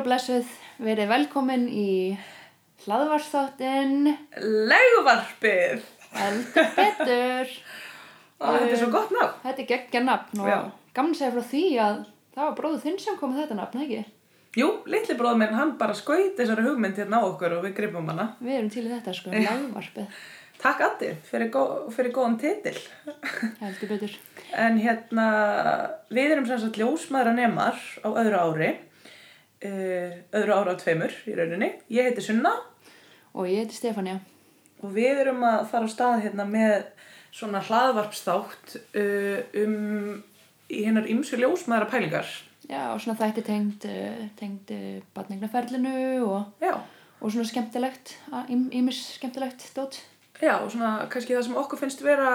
og blessuð, verið velkomin í hlaðvarsþáttinn, Leguvarpið heldur betur. Ó, Þetta er svo gott nafn Þetta er geggja nafn og Já. gaman að segja frá því að það var bróðu þinn sem kom með þetta nafn, ekki? Jú, litli bróð minn, hann bara skaut þessari hugmynd hérna á okkur og við gripum hana Við erum til í þetta sko, Já. hlaðvarpið, Takk Addi fyrir, gó, fyrir góðan titil heldur betur. En hérna, við erum sem sagt ljósmaðra nemar á öðru ári öðru ára á tveimur í rauninni Ég heiti Sunna Og ég heiti Stefania. og við erum að fara á stað hérna með svona hlaðvarpsþátt uh, um í hennar ymsu ljósmaðra pælingar Já, og svona þætti tengd, eh, tengd eh, barnegnaferlinu og, og svona skemmtilegt, ímis skemmtilegt dót. Já, og svona kannski það sem okkur finnst vera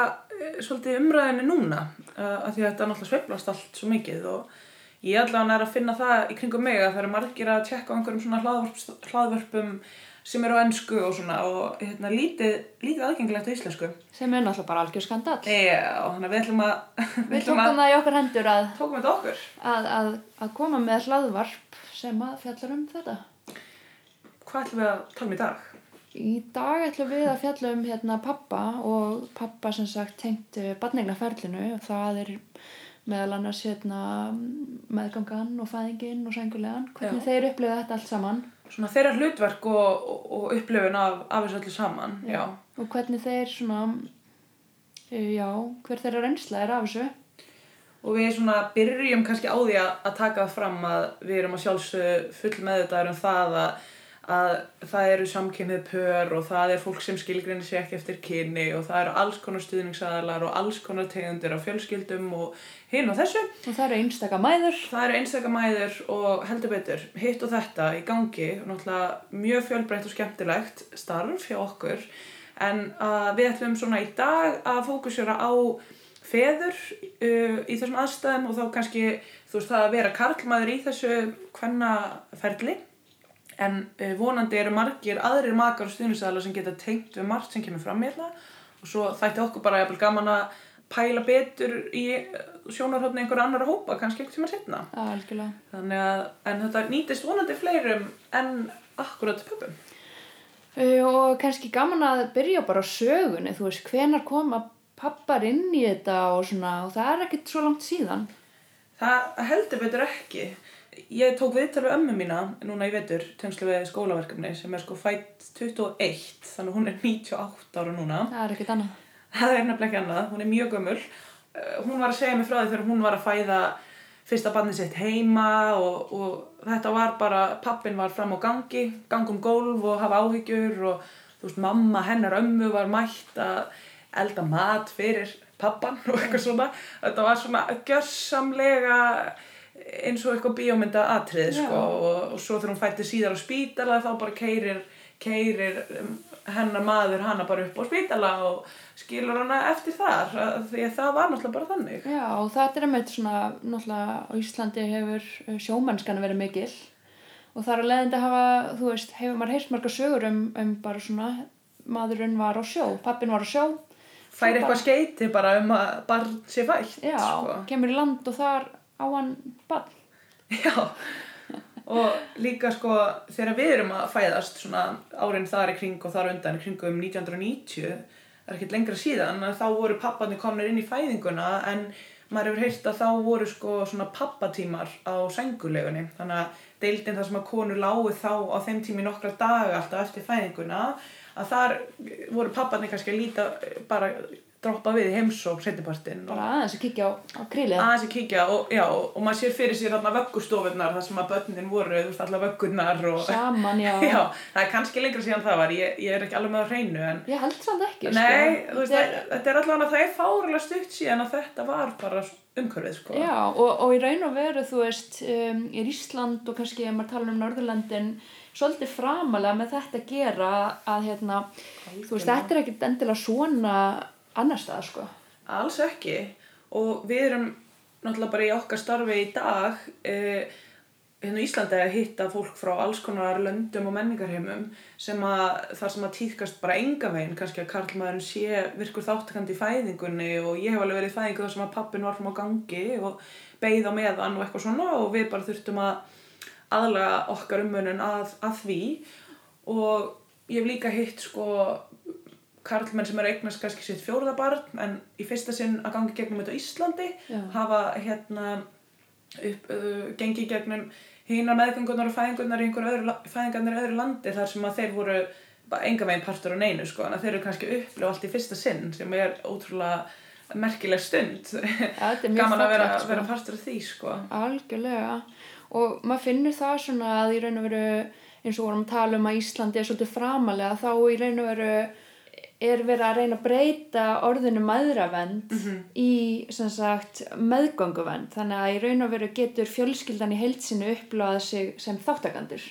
svolítið umræðinni núna af því að þetta náttúrulega sveiflast allt svo mikið og ég allavega er að finna það í kringum mig að það eru margir að tjekka á einhverjum svona hlaðvarps, hlaðvörpum sem eru á ennsku og svona og hérna, lítið, lítið aðgengilegt á íslensku. Sem er náttúrulega bara algjör skandal. Já, þannig að við ætlum að, Við tókum það í okkar hendur að, tókum þetta okkur. að, að, að koma með hlaðvarp sem að fjallar um þetta. Hvað ætlum við að tala um í dag? Í dag ætlum við að fjalla um hérna pappa og pappa sem sagt tengt barnegnaferlinu og það er meðal annars hérna meðgangan og fæðingin og sængulegan. Hvernig Já. þeir upplifa þetta allt saman Svona þeirra hlutverk og, og, og upplifun af, af þessu öllu saman, já. og hvernig þeir svona, eh, já, hver þeirra reynsla er af þessu. Og við svona byrjum kannski á því að, að taka fram að við erum að sjálfsög full meðvitaður um það að, að það eru samkynnið pör og það er fólk sem skilgrinni sér ekki eftir kynni og það eru alls konar stuðningsaðalar og alls konar tegundir af fjölskyldum og hinn og þessu. Og það eru einstaka mæður. Það eru einstakar mæður og heldur betur hitt og þetta í gangi náttúrulega mjög fjölbreytt og skemmtilegt starf hjá okkur en við ætlum svona í dag að fókusjóra á feður uh, í þessum aðstæðum og þá kannski þú veist það að vera karlmaður í þessu kvennaferli en uh, vonandi eru margir aðrir makar og stuðnisæðala sem geta tengt við margt sem kemur fram hérna og svo þætti okkur bara jafnvel gaman að pæla betur í sjónarhóttni einhver annar hópa kannski einhvern tíma setna Algjörlega. þannig að en þetta nýtist vonandi fleirum en akkurat pöpum Uh, og kannski gaman að byrja bara á sögunni, þú veist, hvenar koma pappar inn í þetta og svona, og það er ekkert svo langt síðan. það heldur betur ekki ég tók viðtal við ömmu mína núna í vetur tengslu við skólaverkefni sem er sko fætt 21 þannig hún er 98 ára núna. Það er ekkert annað. það er nefnilega ekki annað, hún er mjög gömul. Uh, hún var að segja mér frá því þegar hún var að fæða fyrsta barnið sitt heima og, og þetta var bara pappin var fram á gangi, gangum gólf og hafa áhyggjur og þú veist mamma hennar ömmu var mætt að elda mat fyrir pappan og eitthvað svona. Þetta var svona gjörsamlega eins og eitthvað bíómynda atrið sko og, og svo þegar hún fætti síðar á spítala þá bara keirir keirir um, hennar maður hana bara upp á spítala og skilur hana eftir þar að- því að það var náttúrulega bara þannig. Já, og þetta er einmitt svona, náttúrulega á Íslandi hefur uh, sjómennskan verið mikil og þar að leiðandi hafa, þú veist, hefur maður heyrt margar sögur um, um bara svona, maðurinn var á sjó, pappin var á sjó, fær eitthvað skeiti bara um að barn sé fætt já, sko. kemur í land og þar á hann barn. já og líka sko þegar við erum að fæðast svona árin þar í kring og þar undan í kringum 1990 það er ekkert lengra síðan þá voru papparnir komnir inn í fæðinguna en maður hefur heyrt að þá voru sko svona pappatímar á sængulegunni þannig að deildin þar sem að konur lágu þá á þeim tími nokkra daga alltaf eftir fæðinguna að þar voru papparnir kannski að líta bara droppa við í heimsók setjapartinn Bara aðeins að kíkja á, á krílið. aðeins að kíkja og, já, og maður sér fyrir sér þarna vöggustofunar þar sem að börnin voru, þú veist, alla vöggunar og Saman, já. já, það er kannski lengra síðan það var, ég, ég er ekki alveg með á hreinu en Ég held samt ekki, nei, sko. veist, það, þetta er allavega það er fárulega stutt síðan að þetta var bara umhverfið, sko Já, og, og í raun og veru, þú veist, um, í Ísland og kannski ef maður tala um Norðurlandin, svolítið framalega með þetta að gera að, hérna, þú veist, þetta er ekkert endilega svona annar stað, sko. Alls ekki. Og við erum náttúrulega bara í okkar starfi í dag eh, hérna á Íslandi að hitta fólk frá alls konar löndum og menningarheimum sem að þar sem að týðkast bara enga veginn. Kannski að karlmaðurinn sé virkur þáttakandi í fæðingunni og ég hef alveg verið í fæðingu þar sem að pappin var fram á gangi og beigð á meðan og eitthvað svona og við bara þurftum að aðlaga okkar ummunun að, að því. Og ég hef líka hitt sko karlmenn sem eru eignast kannski sitt fjórða barn en í fyrsta sinn að gangi gegnum þetta á Íslandi Já. hafa hérna upp, uh, gengi gegnum hínar meðgöngunar og fæðingunar í einhverju öðru, fæðingarnar í öðru landi þar sem að þeir voru enga megin partur á neinu sko en þeir eru kannski upplifa allt í fyrsta sinn sem er ótrúlega merkileg stund Ja, gaman að vera, sko. vera partur af því sko Algjörlega og maður finnur það svona að í raun og veru eins og vorum að tala um að Íslandi er svolítið framalega þá í raun og veru er verið að reyna að breyta orðinu maðuravend í sem sagt meðgönguvend þannig að í raun og veru getur fjölskyldan í heilsinu upplöðað sig sem þáttakandur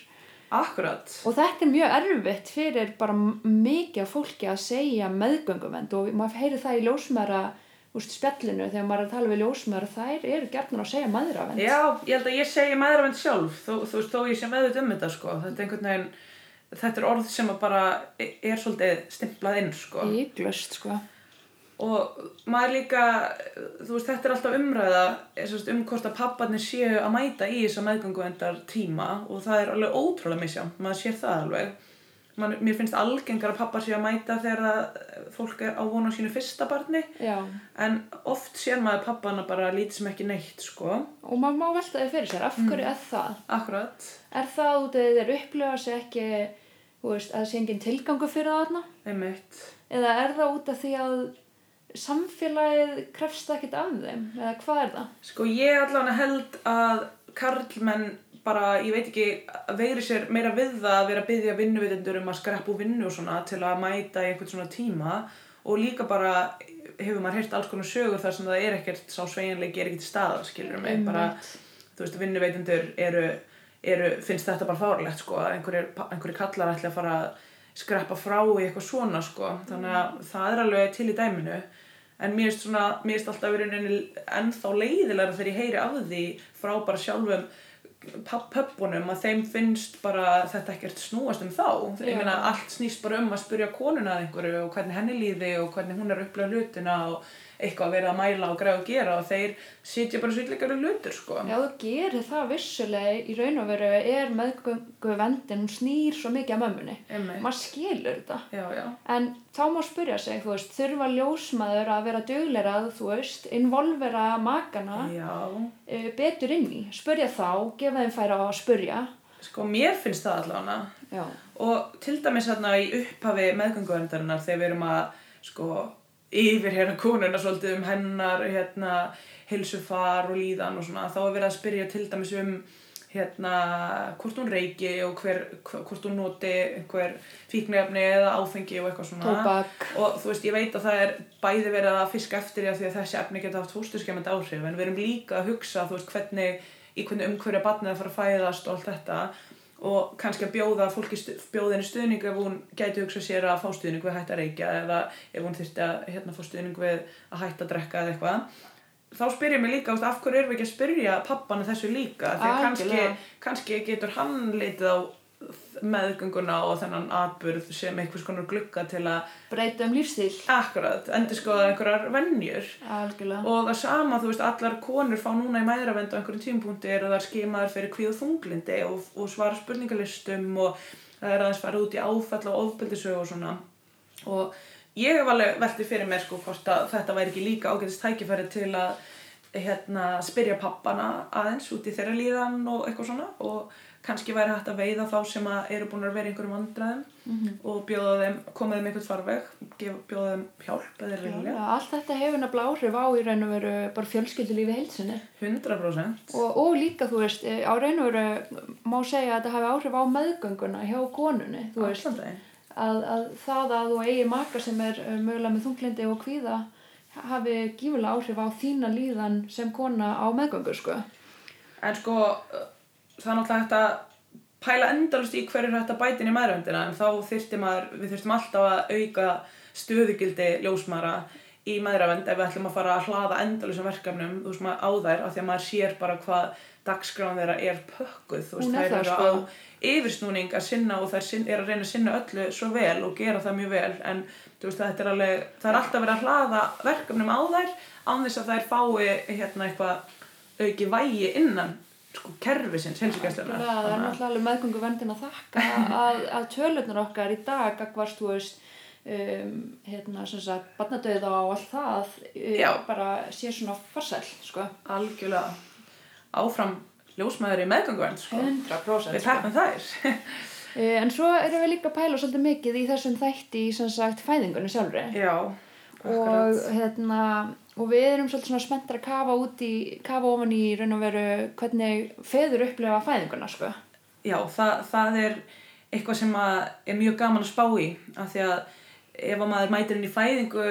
Akkurat. Og þetta er mjög erfitt fyrir bara mikið fólki að segja meðgönguvend og maður heyri það í ljósmæra úst, spjallinu þegar maður er að tala við ljósmæra þær eru gert að segja maðuravend Já, ég held að ég segi maðuravend sjálf. Þú veist, þó ég sé meðut um þetta sko. Þetta er einhvern veginn þetta er orð sem bara er svolítið stimplað inn sko. Íglust, sko. og maður líka þú veist þetta er alltaf umræða um hvort að papparnir séu að mæta í þessa meðganguvendar tíma og það er alveg ótrúlega misjámt, maður sér það alveg. Man, mér finnst algengar að pappar séu að mæta þegar fólk er á vonu á sínu fyrsta barni Já, en oft sér maður pappana bara lítið sem ekki neitt sko, og maður má velta þið fyrir sér, af hverju er það? akkurat. Er það út því þeir upplifa sig ekki, veist, að það sé engin tilgangu fyrir það þarna? einmitt Eða er það út af því að samfélagið krefst ekkert af þeim? Eða hvað er það? Sko ég allan held að karlmenn bara, ég veit ekki, veiri sér meira við það að vera að byggja vinnuvitendur um að skreppa úr vinnu og svona til að mæta í einhvern svona tíma og líka bara hefur maður heyrt alls konar sögur þar sem það er ekkert, sá sveginleiki er ekkert staða, skilur mig, bara, þú veist, vinnuvitendur eru, eru, finnst þetta bara fárlegt, sko, að einhverjir, einhverjir kallar ætla að fara að skreppa frá í eitthvað svona, sko, þannig að það er alveg til í dæminu. En mér finnst svona, mér finnst alltaf verið ennþá leiðilega þegar ég heyri af því frá bara sjálfum pöppunum að þeim finnst bara þetta ekkert snúast um þá. Ég meina allt snýst bara um að spyrja konuna að einhverju og hvernig henni líði og hvernig hún er að upplega hlutina og eitthvað að vera að mæla og græða og gera og þeir sitja bara svolítið hlutur sko Já, þú gerir það vissulega í raun og veru er meðgöngu vendin, snýr svo mikið að mömmunni. Maður skilur þetta. já, já, En þá má spyrja sig, veist, þurfa ljósmaður að vera duglerað, þú veist, involvera makana já uh, betur inn í. Spyrja þá, gefa þeim færa á að spyrja. sko mér finnst það allavega og til dæmis hérna í upphafi meðgönguvendarinnar þegar við erum að sko yfir hérna konuna svolítið um hennar hérna heilsufar og líðan og svona. Þá er verið að spyrja til dæmis um hérna hvort hún reiki og hver, hvort hún noti einhver fíknefni eða áfengi og eitthvað svona. Tóbak. og þú veist ég veit að það er bæði verið að fiska eftir því að þessi efni geta haft fósturskemmandi áhrif en við erum líka að hugsa þú veist hvernig í hvernig umhverja barnið að fara að fæðast og allt þetta og kannski að bjóða fólki henni stuðning ef hún gæti hugsa sér að fá stuðning við að hætta að reykja eða ef hún þyrfti að hérna, fá stuðning við að hætta að drekka eða eitthvað. Þá spyr ég mig líka, af hverju erum við ekki að spyrja pappana þessu líka? Því að kannski, kannski getur hann litið á meðgönguna og þennan atburð sem einhvers konar glugga til að Breyta um lífstíl. akkurat, endur skoða einhverjar vennjur og það sama, þú veist, allar konur fá núna í mæðravend á einhverjum tímpúnti eru það skimaður fyrir kvíð og þunglindi og, og svara spurningalistum og það er aðeins fara út í áfall og ofbeldisögu og svona. Og ég hef alveg veltið fyrir mér sko hvort að þetta væri ekki líka ágætist tækifæri til að hérna, spyrja pappana aðeins út í þeirra líðan og eitthvað svona. Og kannski væri hægt að veiða þá sem eru búin að vera einhverjum vandræðum Mhm. og bjóða þeim, koma þeim einhvern farveg bjóða þeim hjálp eða Já, allt þetta hefur nefnilega áhrif á í raun og veru bara fjölskyldulífi heilsinni 100% og, og líka þú veist eh, á raun og veru má segja að þetta hafi áhrif á meðgönguna hjá konunni þú veist. daginn. að, að það að þú eigi maka sem er eh, mögulega með þunglindi og kvíða hafi gífulega áhrif á þína líðan sem kona á meðgöngu sko. En sko, það er náttúrulega hægt að pæla endalust í hverju er hægt að bæta inn í maðuröndina en þá þyrfti maður, við þyrftum alltaf að auka stöðugildi ljósmara í maðurönd ef við ætlum að fara að hlaða endalusum verkefnum þú veist maður á þær af því að maður sér bara hvað dagskráin þeirra er pökkuð þú veist er þær eru sko. á yfirsnúning að sinna og þær eru að reyna að sinna öllu svo vel og gera það mjög vel en veist er alveg, það er alltaf verið að hlaða verkefnum á þær án þess að þær fái hérna eitthvað auki vægi innan sko kerfisins heilsugæslunar Það er náttúrulega meðgöngu vendin að þakka að, að tölurnar okkar í dag gagvart, þú veist, um, hérna, sem sagt, barnadauða og allt það, Já. um, bara sé svona farsæl, sko. algjörlega áfram ljósmaður í meðgönguvernd sko. 100% við peppum þær Uh, en svo erum við líka að pæla svolítið mikið í þessum þætti í sem sagt fæðingunni sjálfri já, og, hérna, og við erum svolítið svona spenntar að kafa út í, kafa ofan í raun og veru hvernig feður upplefa fæðinguna sko. já, það, það er eitthvað sem er mjög gaman að spá í af því að ef að maður mætir inn í fæðingu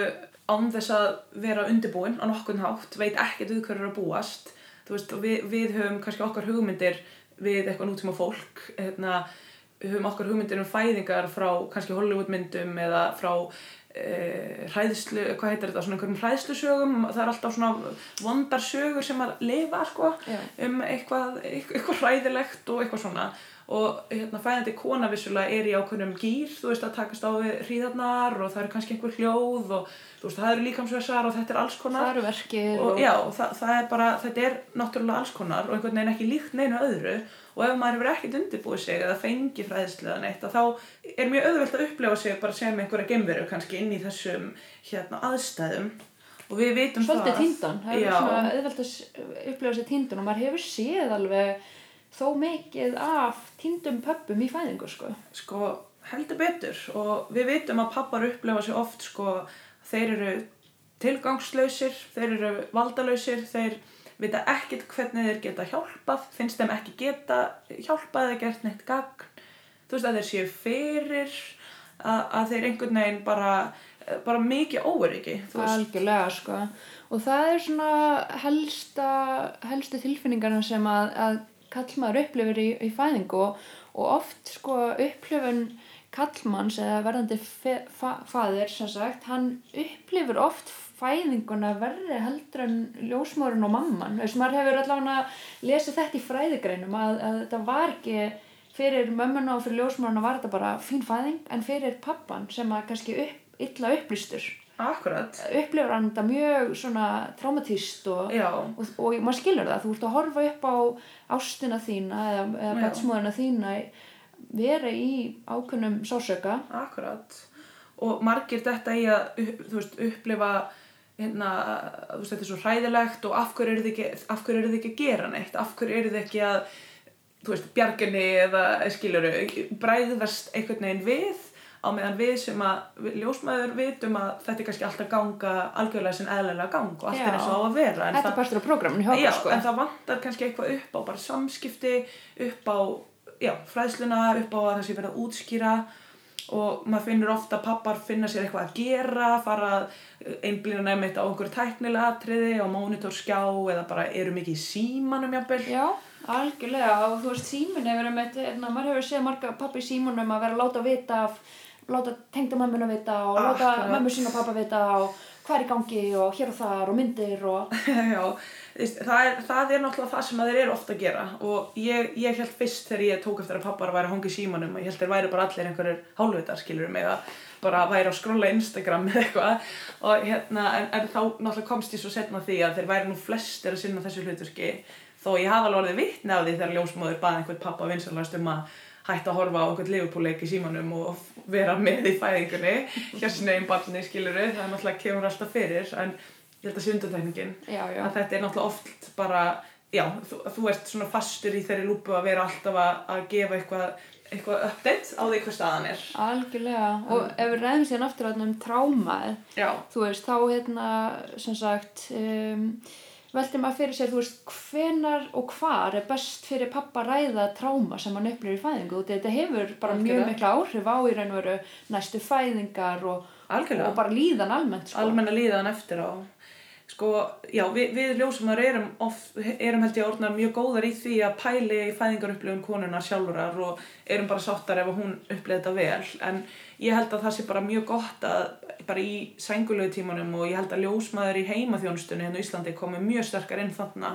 án þess að vera undirbúin á nokkurn hátt, veit ekkert við hverju er að búast veist, við, við höfum kannski okkar hugmyndir við eitthvað nútíma fólk hérna, höfum okkar hugmyndir um fæðingar frá kannski Hollywoodmyndum eða frá hræðslu, hvað heitir þetta, svona einhverjum hræðslusögum það er alltaf svona vondar sögur sem að lifa sko Já. um eitthvað, eitthvað hræðilegt og eitthvað svona. Og hérna, fæðandi kona vissulega er í ákveðnum gýr þú veist að takast á við hríðarnar og það eru kannski einhver hljóð og þú veist það eru líkamsvessar og þetta er alls konar. Það eru verkir og já, það, það er bara, þetta er náttúrulega alls konar og einhvern veginn ekki líkt neinu öðru og ef maður hefur ekkert undirbúið sig eða fengið fræðislu eða neitt þá er mjög auðvelt að upplefa sig bara sem einhverja gemveru kannski inn í þessum hérna aðstæðum. Og við vitum svolítið það tíndan það er svona auðvelt að s- upplifa sér tíndun og maður hefur séð alveg þó mikið af tíndum pöppum í fæðingu sko. sko heldur betur. Og við vitum að pappar upplefa sig oft sko þeir eru tilgangslausir, þeir eru valdalausir, þeir vita ekkert hvernig þeir geta hjálpað, finnst þeim ekki geta hjálpað eða gert neitt gagn, þú veist að þeir séu fyrir, að, að þeir einhvern veginn bara, bara mikið veist. algjörlega sko. og það er svona helsta, helstu tilfinningarna sem að, að kallmaður upplifir í, í fæðingu og oft sko upplifun kallmanns eða verðandi fe, fa, faðir sem sagt, hann upplifir oft fæðinguna verri heldur en ljósmórun og mamman. Þess maður hefur allavega lesið þetta í fræðigreinum að, að þetta var ekki fyrir mömmuna og fyrir ljósmóruna var þetta bara fín fæðing en fyrir pappan sem að kannski upp, illa upplýstur. Akkurat, upplifur hann þetta mjög svona traumatíst og, og, og maður skilur það, þú ert að horfa upp á ástina þína eða, eða batsmóðina þína vera í ákunnum sásöka akkurat. Og margir þetta í að, veist, upplifa hérna, veist, þetta er svo hræðilegt og af hverju eru þið ekki, þið ekki að gera neitt, af hverju eru þið ekki að, veist, bjarginni eða skiluru, bræðast einhvern veginn við á meðan við sem að ljósmaður vitum að þetta er kannski alltaf ganga algjörlega sem eðlilega gang og allt er eins og á að vera. en þetta það- er sko en það vantar kannski eitthvað upp á bara samskipti, upp á já, fræðsluna, upp á að það sé verið að útskýra og maður finnur ofta að pappar finna sér eitthvað að gera fara að einblýna nefnitt á einhverju tæknilega atriði á monitorskjá eða bara eru mikið í símanum jafnvel já, algjörlega og þú veist símin hefur um eitt maður hefur séð marga pappi í símunum að vera að láta vita af, láta tengda mömmuna vita og láta Akkurat. mömmu sín og pappa vita og hvað er í gangi og hér og þar og myndir og já, það, er, það er náttúrulega það sem þeir eru ofta að gera. Og ég, ég held fyrst þegar ég tók eftir að pappar væri að hanga í símanum og ég held þeir væri bara allir einhverjir hálfvitar skilur mig að bara væri að skrolla Instagram eða eitthvað. Og hérna, en, en þá náttúrulega komst ég svo setna því að þeir væri nú flestir að sinna þessu hluturki þó ég hafa alveg orðið vitni af því þegar ljósmóður baði einhvern pappa vinsalast um að hætta að horfa á einhvern liðupúleik í símanum og vera með í fæðingunni hjá sinni einn barni skiluru það er náttúrulega kemur alltaf fyrir en ég held að já, að þetta er náttúrulega oft bara já, þú, þú ert svona fastur í þeirri lúpu að vera alltaf að, að gefa eitthvað eitthvað update á því hvað staðan er. Algjörlega. Og ef við ræðum síðan aftur um trámað já, þú veist, þá hérna sem sagt um, velti maður fyrir sér, þú veist, hvenar og hvar er best fyrir pappa að ræða tráma sem hann upplifir í fæðingu? Þetta hefur bara mjög Algjörlega. mikla áhrif á í raun og veru næstu fæðingar og, og bara líðan almennt sko. almenna líðan eftir á sko, já, við, við ljósumar erum, of, erum held ég orðnar mjög góðar í því að pæli í fæðingarupplifun konunar sjálfurar og erum bara sáttar ef hún upplifði þetta vel. En ég held að það sé bara mjög gott að bara í sængulegu tímanum og ég held að ljósmaður í heimaþjónustunni hérna á Íslandi komi mjög sterkar inn þarna.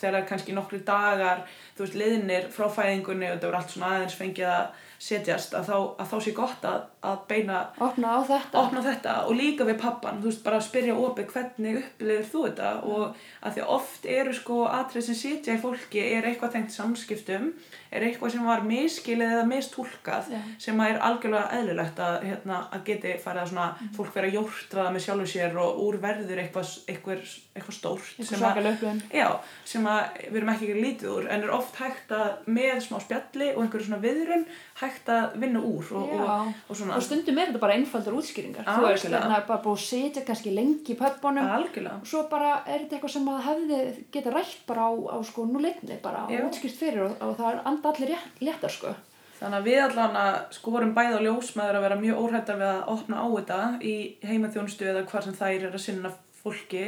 Þegar kannski nokkri dagar þú veist, liðnir frá fæðingunni og þetta voru allt svona aðeins fengið að setjast að þá, að þá sé gott að, að beina opna á þetta. opna þetta og líka við pappan þú veist bara að spyrja opið hvernig upplifir þú þetta? Og að því oft eru sko atrið sem sitja í fólki er eitthvað tengt samskiptum er eitthvað sem var miskilið eða mistúlkað Já. sem að er algjörlega eðlilegt að, hérna, að geti farið að svona fólk vera jórtraða með sjálfu sér og úr verður eitthvað, eitthvað, eitthvað stórt einhver sem að, svakalega upplifun. Já, sem að við erum ekki ekki lítið úr en er oft hægt að með smá spjalli og einhverju svona viðrun hægt að vinna úr og, og, og og stundum er þetta bara einfaldar útskýringar. Þú veist, Algjörlega. þannig að bara búið að sitja kannski lengi í algjörlega. Og svo bara er þetta eitthvað sem að hefði geta rætt bara á, á sko núleitni bara Já. og útskýrt fyrir og, og það er anda allir léttar sko. Þannig að við allan að sko vorum bæði á ljósmaður að vera mjög óhættar við að opna á þetta í heimaþjónustu eða hvar sem þær er að sinna fólki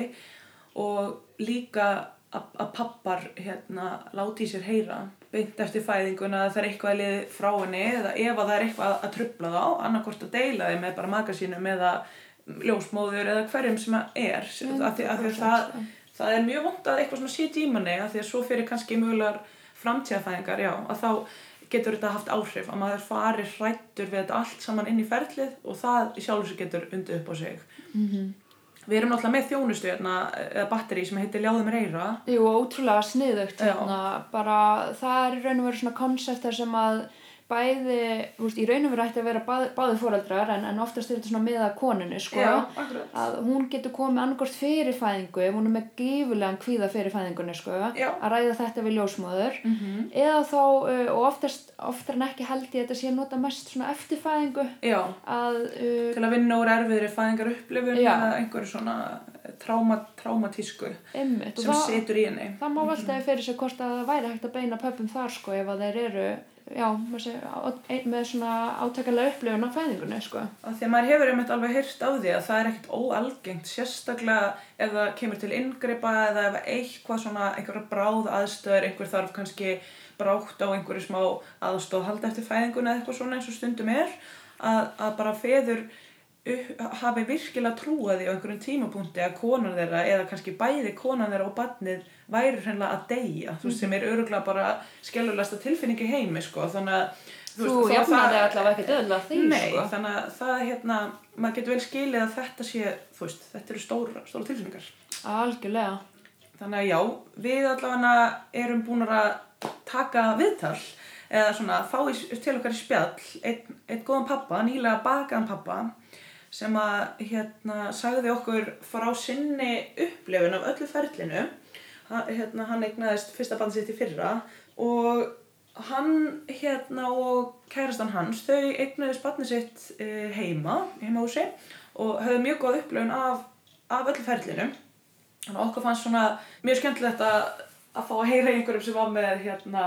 og líka að, pappar hérna láti sér heyra beint eftir fæðinguna að það er eitthvað að liði frá henni eða ef að það er eitthvað að trubla þá annarkort að deila þeim með bara magasínum eða ljósmóður eða hverjum sem að er. Af því, af því að það, það er mjög vond að eitthvað svona sitja í manni af því að svo fyrir kannski mögulegar framtíðafæðingar já, að þá getur þetta haft áhrif að maður fari hrættur við þetta allt saman inn í ferlið og það í sjálf sér getur undið upp á sig. Mhm. Við erum náttúrulega með þjónustu hérna, eða batteri sem heitir Ljáðum Reyra Jú, ótrúlega sniðugt hérna, bara það er í raun og veru svona koncept þar sem að bæði, veist, í raun og veru ætti að vera báð, báði fóreldrar en, en oftast er þetta svona með að konunni, sko akkurat að hún getur komið annarkort fyrir fæðingu ef hún er með gífulegan kvíða fyrir fæðingunni, sko Já. að ræða þetta við ljósmóður mm -hmm. eða þá, uh, og oftast oftar en ekki held ég þetta sé að nota mest svona eftir fæðingu já, að uh, til að vinna úr erfiðri fæðingar upplifun Já. eða einhverju svona tráma, traumatísku einmitt og sem það, situr í henni. það má veltaði fyrir sig hvort að það væri hægt að beina pöpum þar sko ef að þeir eru já, ein- með svona átakalega upplifun á fæðingunni sko. Að því að maður hefur einmitt alveg heyrt á því að það er ekkert óalgengt sérstaklega ef það kemur til inngripa eða ef eitthvað svona einhverja bráð aðstöður einhver þarf kannski brátt á einhverju smá aðstóð halda eftir fæðinguna eða eitthvað svona eins og stundum er að, að bara feður hafi virkilega trúaði á einhverjum tímapunkti að konan þeirra eða kannski bæði konan þeirra og barnið væri hreinlega að deyja. Þú veist sem er öruglega bara skellulegsta tilfinningi heimi sko. Þannig að þú, að jafnaði það- allavega ekki döðlega því Nei, sko. þannig að það hérna, maður getur vel skilið að þetta sé, þú veist, þetta eru stóra, stóra tilfinningar. algjörlega. Þannig að já, við allavega erum búin að taka viðtal eða svona fá í, til okkar í spjall einn, einn góðan pappa, nýlega bakaðan pappa sem að hérna sagði okkur frá sinni upplifun af öllu ferlinu. Hérna, hann eignaðist fyrsta band sitt í fyrra og hann hérna og kærastan hans þau eignaðist barnið sitt eh, heima, heimahúsi og höfðu mjög góð upplifun af, af öllu ferlinu. Þannig að okkur fannst svona mjög skemmtilegt að, að fá að heyra einhverjum sem var með hérna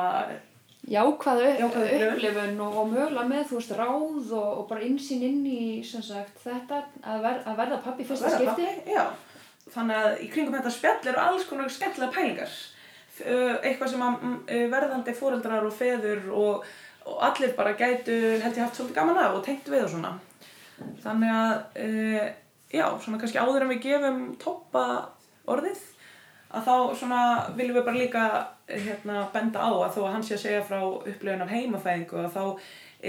jákvæðu upplifun. og, og mögulega með þú veist ráð og, og bara insýn inn í sem sagt þetta að, ver, að verða pappi fyrsta skipti. pappi, Já, þannig að í kringum þetta spjall eru alls konar skemmtilega pælingar. Eitthvað sem að verðandi fóreldrar og feður og, og allir bara gætu held ég haft svolítið gaman af og tengt við og svona. Þannig að uh, já, svona kannski áður en við gefum toppa orðið að þá svona viljum við bara líka eh, hérna, benda á að þó að hann sé að segja frá upplifun af heimafæðingu að þá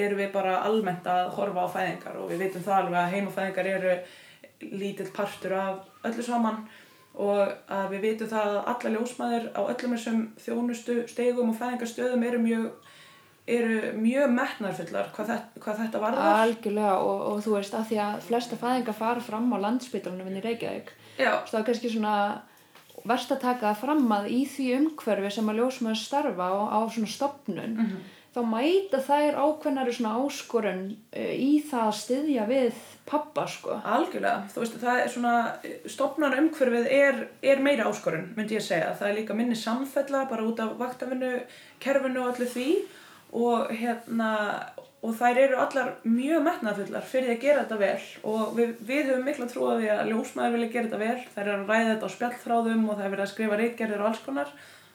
erum við bara almennt að horfa á fæðingar og við vitum það alveg að heimafæðingar eru lítill partur af öllu saman og að við vitum það að alla ljósmaður á öllum þessum þjónustu stegum og fæðingarstöðum eru mjög eru mjög metnarfullar hvað, þetta, hvað þetta varðar. Algjörlega og, og þú veist að því að flesta fæðingar fara fram á landspítalunum inn í Reykjavík Já, Svo það er kannski svona verst að taka það fram að í því umhverfi sem að ljósmaður starfa á, á svona stopnun Mhm. þá mæta þær ákveðnari svona áskorun uh, í það að styðja við pappa sko. Algjörlega, þú veist, það er svona, stopnar umhverfið er, er meira áskorun, myndi ég segja. Það er líka minni samfella bara út af vaktavinnu, kerfinu og allir því og hérna, og þær eru allar mjög metnaðfullar fyrir að gera þetta vel og við, við höfum mikla trú að því að ljósmaður vilja gera þetta vel. Þær eru að ræða þetta á spjallþráðum og það er verið að skrifa reitgerðir og alls konar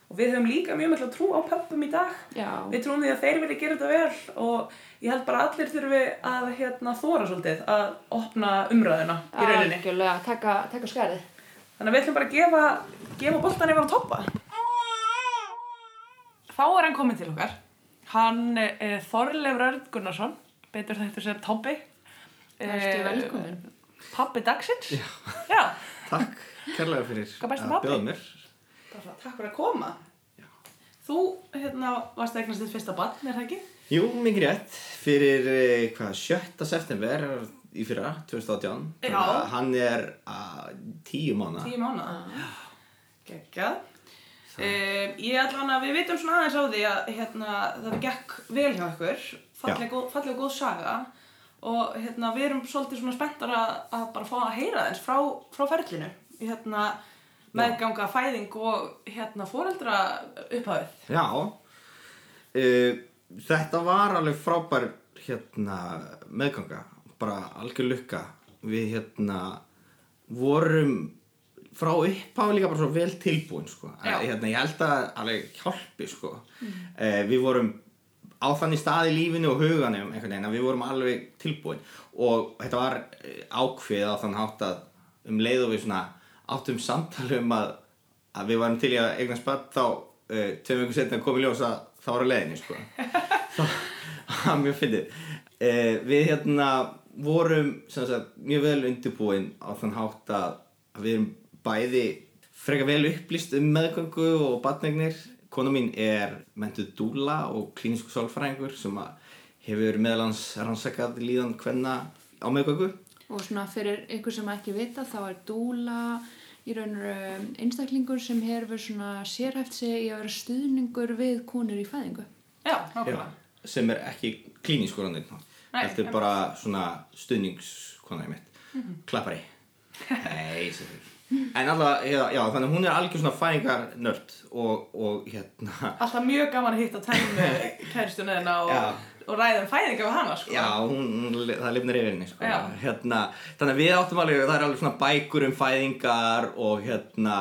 og við höfum líka mjög mikla trú á pöppum í dag. Já, Við trúum því að þeir vilja gera þetta vel og ég held bara að allir þurfi að hérna, þóra svolítið að opna umræðuna í rauninni. algjörlega, taka, taka skarið. Þannig að við ætlum bara að gefa, gefa boltan yfir á toppa. Þá er hann komin til okkar. Hann er Þorleifur Örn Gunnarsson, betur þetta sem Tobbi. Vertu velkomin. Pappi dagsins. Já. Já. Takk kærlega fyrir að bjóða mér. Bara, takk fyrir að koma. Þú, hérna, varst eignast þitt fyrsta barn, er það ekki? Jú, mikið rétt. Fyrir, eh, hvað, 7. september í fyrra, 2018. Þannig Já. Hann er að tíu mánu. Tíu mánuða. Geggjað. Um, ég allan að við vitum svona aðeins á því að hérna, það gekk vel hjá ykkur, fallega Já. góð, falleg góð saga og hérna, við erum svolítið svona spenntar að, að bara fá að heyra þess frá, frá ferlinu. Hérna, meðganga, fæðing og hérna, foreldra upphafið. Já. Uh, þetta var alveg frábær hérna meðganga. Bara algjör lukka. Við hérna vorum frá upphafi líka bara svo vel tilbúin sko. Hérna, ég held að alveg hjálpi sko. Eh, við vorum á þannig stað í lífinu og huganum einhvern veginn að við vorum alveg tilbúin og þetta var eh, ákveð á þann hátt að um leið og við svona áttum samtali um að, að við varum til í að eignast börn þá uh, tveim vikur setna komið ljós að það var á leiðinni sko. það var mjög fyndið uh, við hérna vorum sagt, mjög vel undirbúin á þann hátt að, að við erum bæði frekar vel upplýst um meðgöngu og batnegnir kona mín er mentuð dúla og klínisku sálfræðingur sem að hefur meðalans rannsakað líðan hvenna á meðgöngu. Og svona fyrir ykkur sem ekki vita þá er dúla í raun og veru einstaklingur sem hefur svona sérhæft sig í að vera stuðningur við konur í fæðingu. Já, nákvæmlega. sem er ekki klínískur hann Nei, þetta er bara svona stuðningskonar mitt. Klappari Nei, sem fyrir En alltaf, já, þannig hún er algjör svona fæðingar nörd og, og hérna. Alltaf mjög gaman að hitta tæmi kæristunniðina og, og ræða um fæðinga við hana, sko. Já, hún, það lifnir yfir henni sko. Hérna, Þannig að við áttum alveg, það er alveg svona bækur um fæðingar og hérna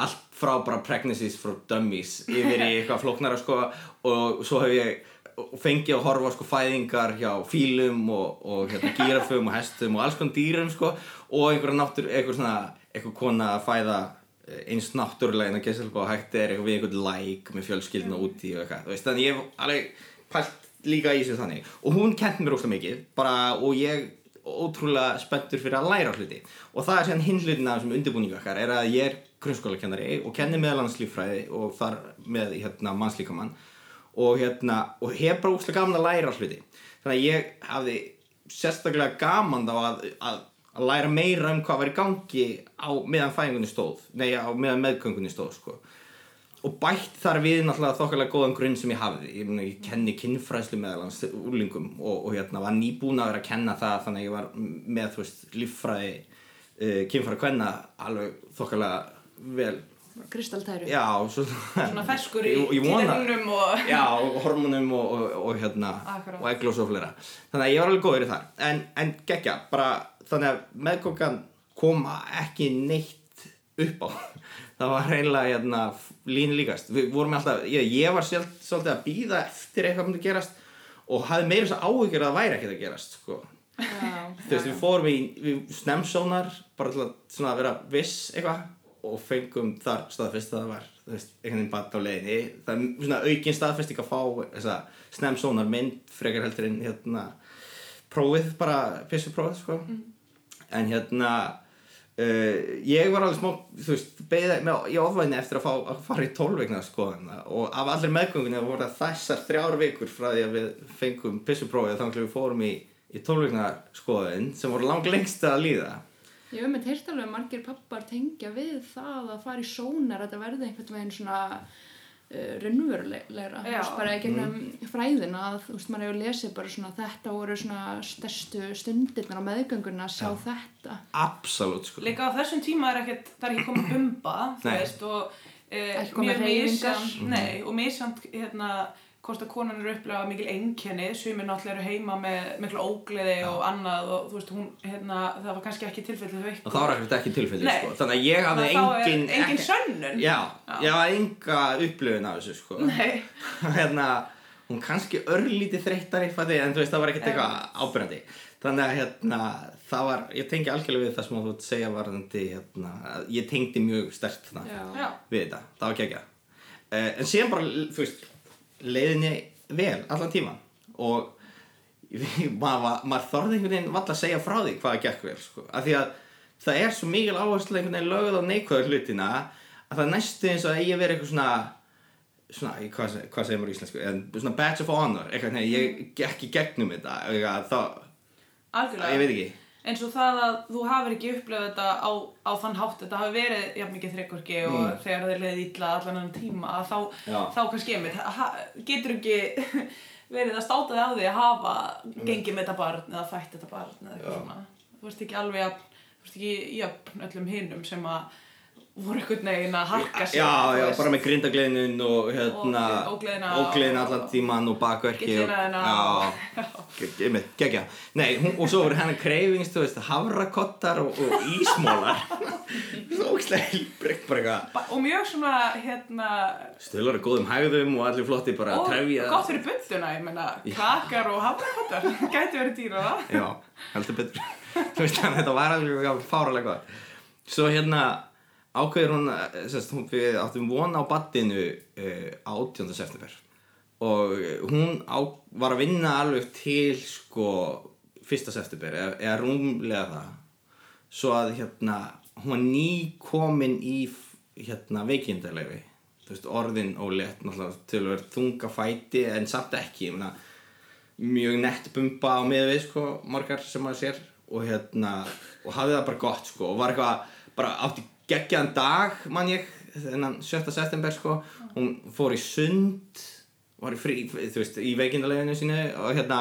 allt frá bara pregnancies frá dummies yfir í eitthvað flóknara sko. Og svo hef ég fengið að horfa á sko fæðingar hjá fílum og, og hérna gírafum og hestum og alls konar dýrum sko. Og einhverja náttúr, einhver svona einhver kona að fæða eh, eins náttúrulega en að gesa og hægt er eitthvað við einhvern læk með fjölskylduna úti og eitthvað, þú veist, þannig ég hef alveg pælt líka í sig þannig. Og hún kent mér óslega mikið, bara og ég ótrúlega spenntur fyrir að læra hluti. Og það er síðan hinn hlutin af þessum undirbúningu okkar er að ég er grunnskólakennari og kenni meðal annars líffræði og þar með hérna mannslíkamann. Og hérna og hef bara óslega gaman að læra hluti. Þannig að ég hafði sérstaklega gaman þá að, að, að læra meira um hvað var í gangi á meðan fæðingunni stóð. Nei á meðan meðgöngunni stóð sko. Og bætt þar við náttúrulega þokkarlega góðan grunn sem ég hafði. Ég, ég kenni kynfræðslu meðal hans úlingum og, og hérna var nýbúin að vera að kenna það þannig að ég var með þú veist líffræði uh, kynfræði kvenna alveg þokkarlega vel. Kristaltæru. já svo, Svona ferskur í tíðarunum og... já og hormonum og, og, og hérna Akkurat. og eglós og flera þannig að ég var alveg góður í það. En, en geggja bara þannig að meðgókan koma ekki neitt upp á. Það var reynilega hérna, línu líkast. Við vorum alltaf, ég, ég var sjálf, svolítið að býða eftir eitthvað myndi gerast og hafði meira þess að áhyggjur að það væri ekkert að gerast sko. Já. þú veist, við fórum í, í snemsónar bara til að svona, vera viss eitthvað og fengum þar staðfest að það var veist, einhvern veginn bara á leiðinni. Það er svona aukin staðfesting að fá þessa snemsónar mynd frekar heldur en hérna prófið bara, pissuprófið sko en hérna uh, ég var alveg smá þú veist, beðið með í ofvæðinni eftir að fá að fara í tólveikna skoðan og af allir meðgöngunni voru það þessar þrjár vikur frá því að við fengum pissuprófið að við fórum í, í tólveikna skoðin sem voru lang lengst að líða. Ég hef með teirt alveg margir pappar tengja við það að fara í sónar að þetta verði einhvern veginn svona raunverulegra, þú Já. veist, bara í gegnum fræðina að þú veist, maður hefur lesið bara svona þetta voru svona stærstu stundirnar á meðgönguna að sjá þetta. absolutt sko Líka á þessum tíma er ekkert, það er ekki komið bumba, þú veist, og e, komið hreyfingar. Nei, og misjant, hérna, hvort að konan eru upplega mikil einkenni, sumir náttúrulega eru heima með miklu ógleði og annað og þú veist, hún, hérna, það var kannski ekki tilfellið þau og það var ekkert ekki tilfelli Nei. sko. Þannig að ég hafði Þá er engin engin sönnun. já, Já. ég hafði enga upplifun af þessu sko. Nei, hérna, hún kannski örlítið þreyttari fætti, en þú veist, það var ekkert eitthvað ábyrjandi þannig að hérna, það var, ég tengi algjörlega við það sem þú að segja varðandi hérna, að ég tengdi mjög sterkt þarna við þetta, það var ekki ekki en síðan bara, þú veist leiðinni vel allan tíman og maður, maður þorði einhvern veginn valla að segja frá því hvað það gekk vel sko. af því að það er svo mikil áherslu einhvern veginn lögð á neikvæður hlutina að það næstu eins og að ég veri eitthvað svona svona, hvað, hvað segir maður í íslensku? En svona badge of honor, eitthvað, ég gekk í gegnum þetta. Eitthvað, þá, algjörlega. Ég veit ekki eins og það að þú hafur ekki upplifað þetta á, á þann hátt. Þetta hafi verið jafn mikið þreikvorki og þegar þeir leiði illa allan annan tíma að þá, þá kannski einmitt ha, getur ekki verið að státa þig á því að hafa gengið með þetta barn eða fætt þetta barn eða eitthvað svona. Þú veist ekki alveg jafn, þú veist ekki jöfn öllum hinnum sem að voru einhvern veginn að harka sig Já, já, bara með grindagleðin og hérna Og ógleðina og- allan tíman og bakverki og, geggja og svo voru hennar kreifings, þú veist, havrakottar og, og ísmólar og mjög svona hérna Stölar er góðum hægðum og allir flotti bara og gott fyrir budduna, ég menna kakar og hafrakottar, gæti verið dýra Já, heldur betur. Þú veist, þetta var alveg fáralega gott. Svo hérna ákveður hún, eh, sérst, hún við áttum von á baddinu uh, 18. september og eh, hún á, var að vinna alveg til sko 1. september eða, eða rúmlega það svo að hérna hún var ný komin í hérna veikindalegi orðin ólétt náttúrulega til að vera þunga fæti en samt ekki, ég meina mjög nett bumba á miðvið sko, margar sem maður sér og hérna, og hafði það bara gott sko, og var eitthvað, bara átti geggjaðan dag, man ég þennan 7. september sko, hún fór í sund var í frí, þú veist, í veikindaleginu sínu og hérna,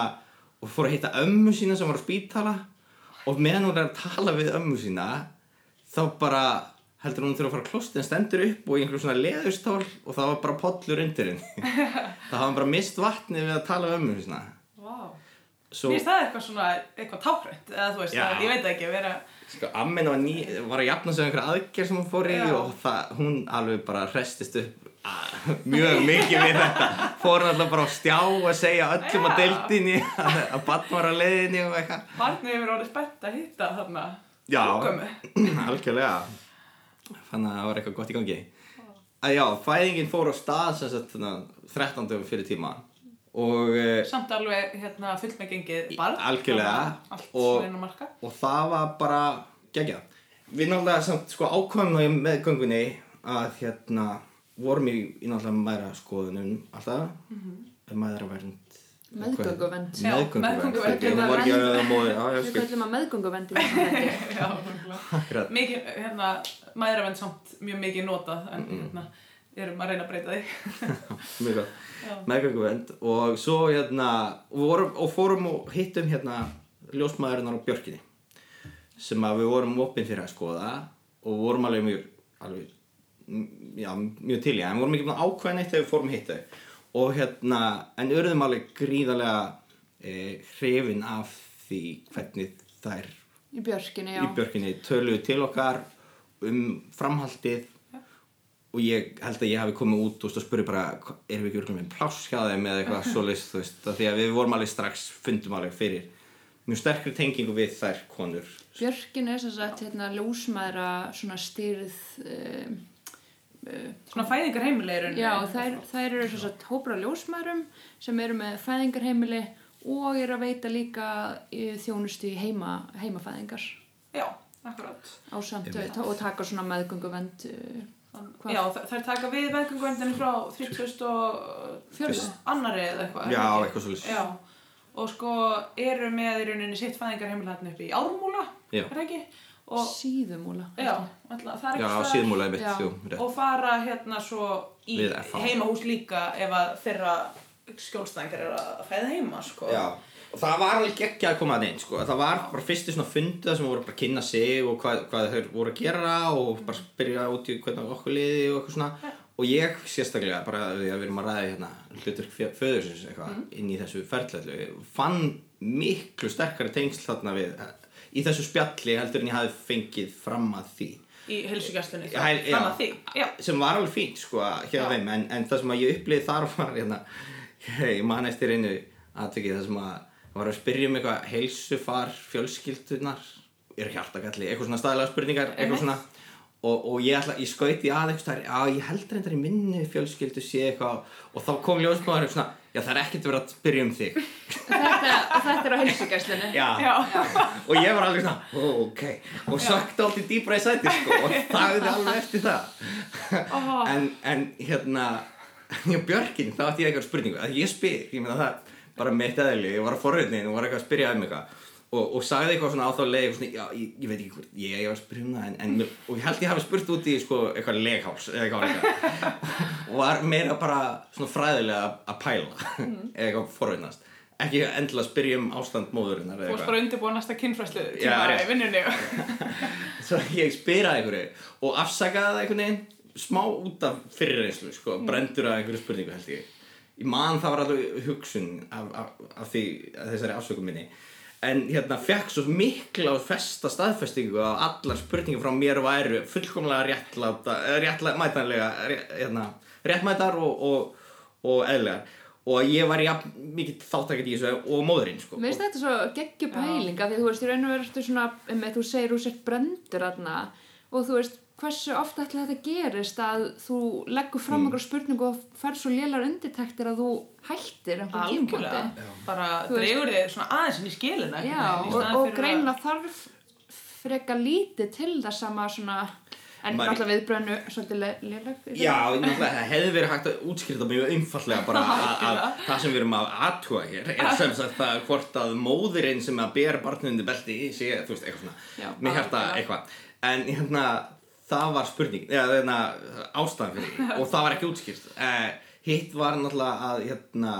og fór að hitta ömmu sína sem var á spítala og meðan hún er að tala við ömmu sína þá bara heldur hún þurfa að fara að klósta en stendur upp og í einhverjum svona leðustól og það var bara pollur undir henni það hafði bara mist vatni við að tala við ömmu sína Mér finnst það eitthvað svona, eitthvað tákrænt, eða þú veist, Já. ég veit ekki, að vera, sko, ammin var, ný, var að jafna sig um einhverja aðgerð sem hún fór í Já. og það, hún alveg bara hrestist upp að, mjög mikið við þetta fór hann alltaf bara á stjá að segja öllum Já. að deildinni að, að barn var að leiðinni og eitthvað barnið hefur orðið spennt að hitta þarna. Já. Algjörlega fann að það var eitthvað gott í gangi að já, fæðingin fór á stað sem sagt, þarna, 13. fyrir tíma og eh, Samt alveg, hérna, fullt með gengið barn. algjörlega. Og- og það var bara geggja við náttúrulega samt sko ákvæmum í meðgöngunni að hérna vorum í, í náttúrulega mæra skoðunum alltaf mm -hmm. mæra vernd Meðgönguvend. Já, Við skil kallum að. Akkurat. mikið, hérna, mæðravenn samt mjög mikið notað, en hérna, við erum að reyna að breyta því. mjög gott Já. meðgönguvernd. Og svo hérna vorum, og fórum og hittum hérna ljósmaðurinnar á Björkinni sem að við vorum opinn fyrir að skoða og vorum alveg mjög alveg, já, mjög til í en við vorum ekki ákveða neitt þegar við fórum þau. Og hérna, en urðum alveg gríðarlega e, hrifin af því hvernig þær Í björkinni, í Björkinni töluðu til okkar um framhaldið og ég held að ég hafi komið út og spurði bara, "Hva- erum við ekki örgulega með pláss hjá þeim eða eitthvað svoleiðis, þú veist, af því að við vorum alveg strax, fundum alveg fyrir mjög sterkri tengingu við þær konur Björkin er sem sagt hérna ljósmaðra svona styrð um, uh, Svona fæðingarheimili er Já, þær, þær eru sem sagt hópur af ljósmaðrum sem eru með fæðingarheimili og eru að veita líka í þjónustu í heima, heimafæðingar Já, akkurat. á samt Einmitt. og taka svona meðgönguvend uh, Hvað? Já, þær taka við meðgönguvendinni frá 30 og fjörðu. annari eða eitthvað. Já, eitthvað. Já, og sko eru með í rauninni sitt fæðingarheimili hérna upp í Ármúla, Já. er það ekki? Og, Síðumúla. já, alltaf, það er Já, ekki staðar. síðmúlega mitt, Já. jú, rétt Og fara hérna svo í heimahús líka ef að þeirra skjólstæðingar eru að fæða heima, sko. Já, og það var alveg geggja að koma að neinn, sko. Það var bara fyrstu svona fundu sem voru bara að kynna sig og hvað, hvað þau voru að gera og bara spyrja út í hvernig okkur liði og eitthvað svona. Og ég sérstaklega, bara því að við erum að ræða hérna hlutur föðursins eitthvað inn í þessu ferðlallu, fann miklu sterkari tengsl þarna við, í þessu spjalli heldur en ég hafi fengið fram að því. Í heilsugjastunni, Já, já. fram að því. Já, sem var alveg fínt sko Já. þeim en, en það sem að ég upplýði þar var hérna, ég man eftir einu aðtökið það sem að það var að spyrja um eitthvað heilsufar fjölskyldunar er hjartakalli, eitthvað svona staðlega spurningar eitthvað svona. Og, og ég, ætla, ég skauti að eitthvað já, ég held reyndar í minni fjölskyldu sé eitthvað. Og þá kom ljósmaður svona, já það er ekkert verið að spyrja um þig. Þetta, þetta er á heilsugæslunni. Já. Já. og ég var alveg svona, ó, ok. Og sökti alltaf dýbra í sæti sko, og þagði alveg eftir það. Ó. en, en hérna já, Björkin, þá ætti ég eitthvað spurningu að ég spyr, ég meina það bara mitt eðli, ég var að forröðnin og var eitthvað að spyrja um eitthvað. Og, og sagði eitthvað svona á þá leið svona, já, ég, ég veit ekki hvort, ég, ég var að spyrja um það en, en, og ég held ég hafi spurt út í sko, eitthvað legháls eða eitthvað, eitthvað. og var meira bara svona fræðilega að- að pæla eða eitthvað forröðnast ekki endilega að spyrja um ástand móðurinnar Þú varst bara undirbúið næsta kynfræslu tíma í vinnunni. svo ég spyraði einhverju og afsakaði það einhvern veginn smá út af fyrirreynslu sko, brendur af einhverju spurningu held ég ég man það var alveg hugsun af, af, af, því, af þessari afsökum minni. En hérna fekk svo mikla og festa staðfestingu að allar spurningar frá mér væru fullkomlega réttláta eh, réttla, mætanlega rétt, hérna, réttmætar og, og, og eðlegar og ég var jafn mikið þáttakit í þessu og móðurinn sko. Mér finnst þetta svo geggju pæling af því þú veist, í raun og veru ertu svona, um, þú segir þú sért brendur aðna og þú veist, hversu ofta ætla þetta gerist að þú leggur fram Mm. einhver spurningu og fær svo lélar undirtektir að þú hættir tímpúndi. Bara dregur þig svona aðeins í skilina. Já, og, og greina þarf freka lítið til þess að maður svona, en Maður- alltaf viðbröðnu svolítið le- léleg. Já, náttúrulega, það hefði verið hægt að útskýrta mjög einfallega bara að, að það sem við erum að aðtúa hér er sem sagt það hvort að móðirinn sem að ber barnundi belti sé, þú veist, eitthvað svona með hjarta algjörlega. eitthvað en hérna, það var spurning eða hérna, ástæðan fyrir því og það var ekki útskýrt uh, hitt var náttúrulega að hérna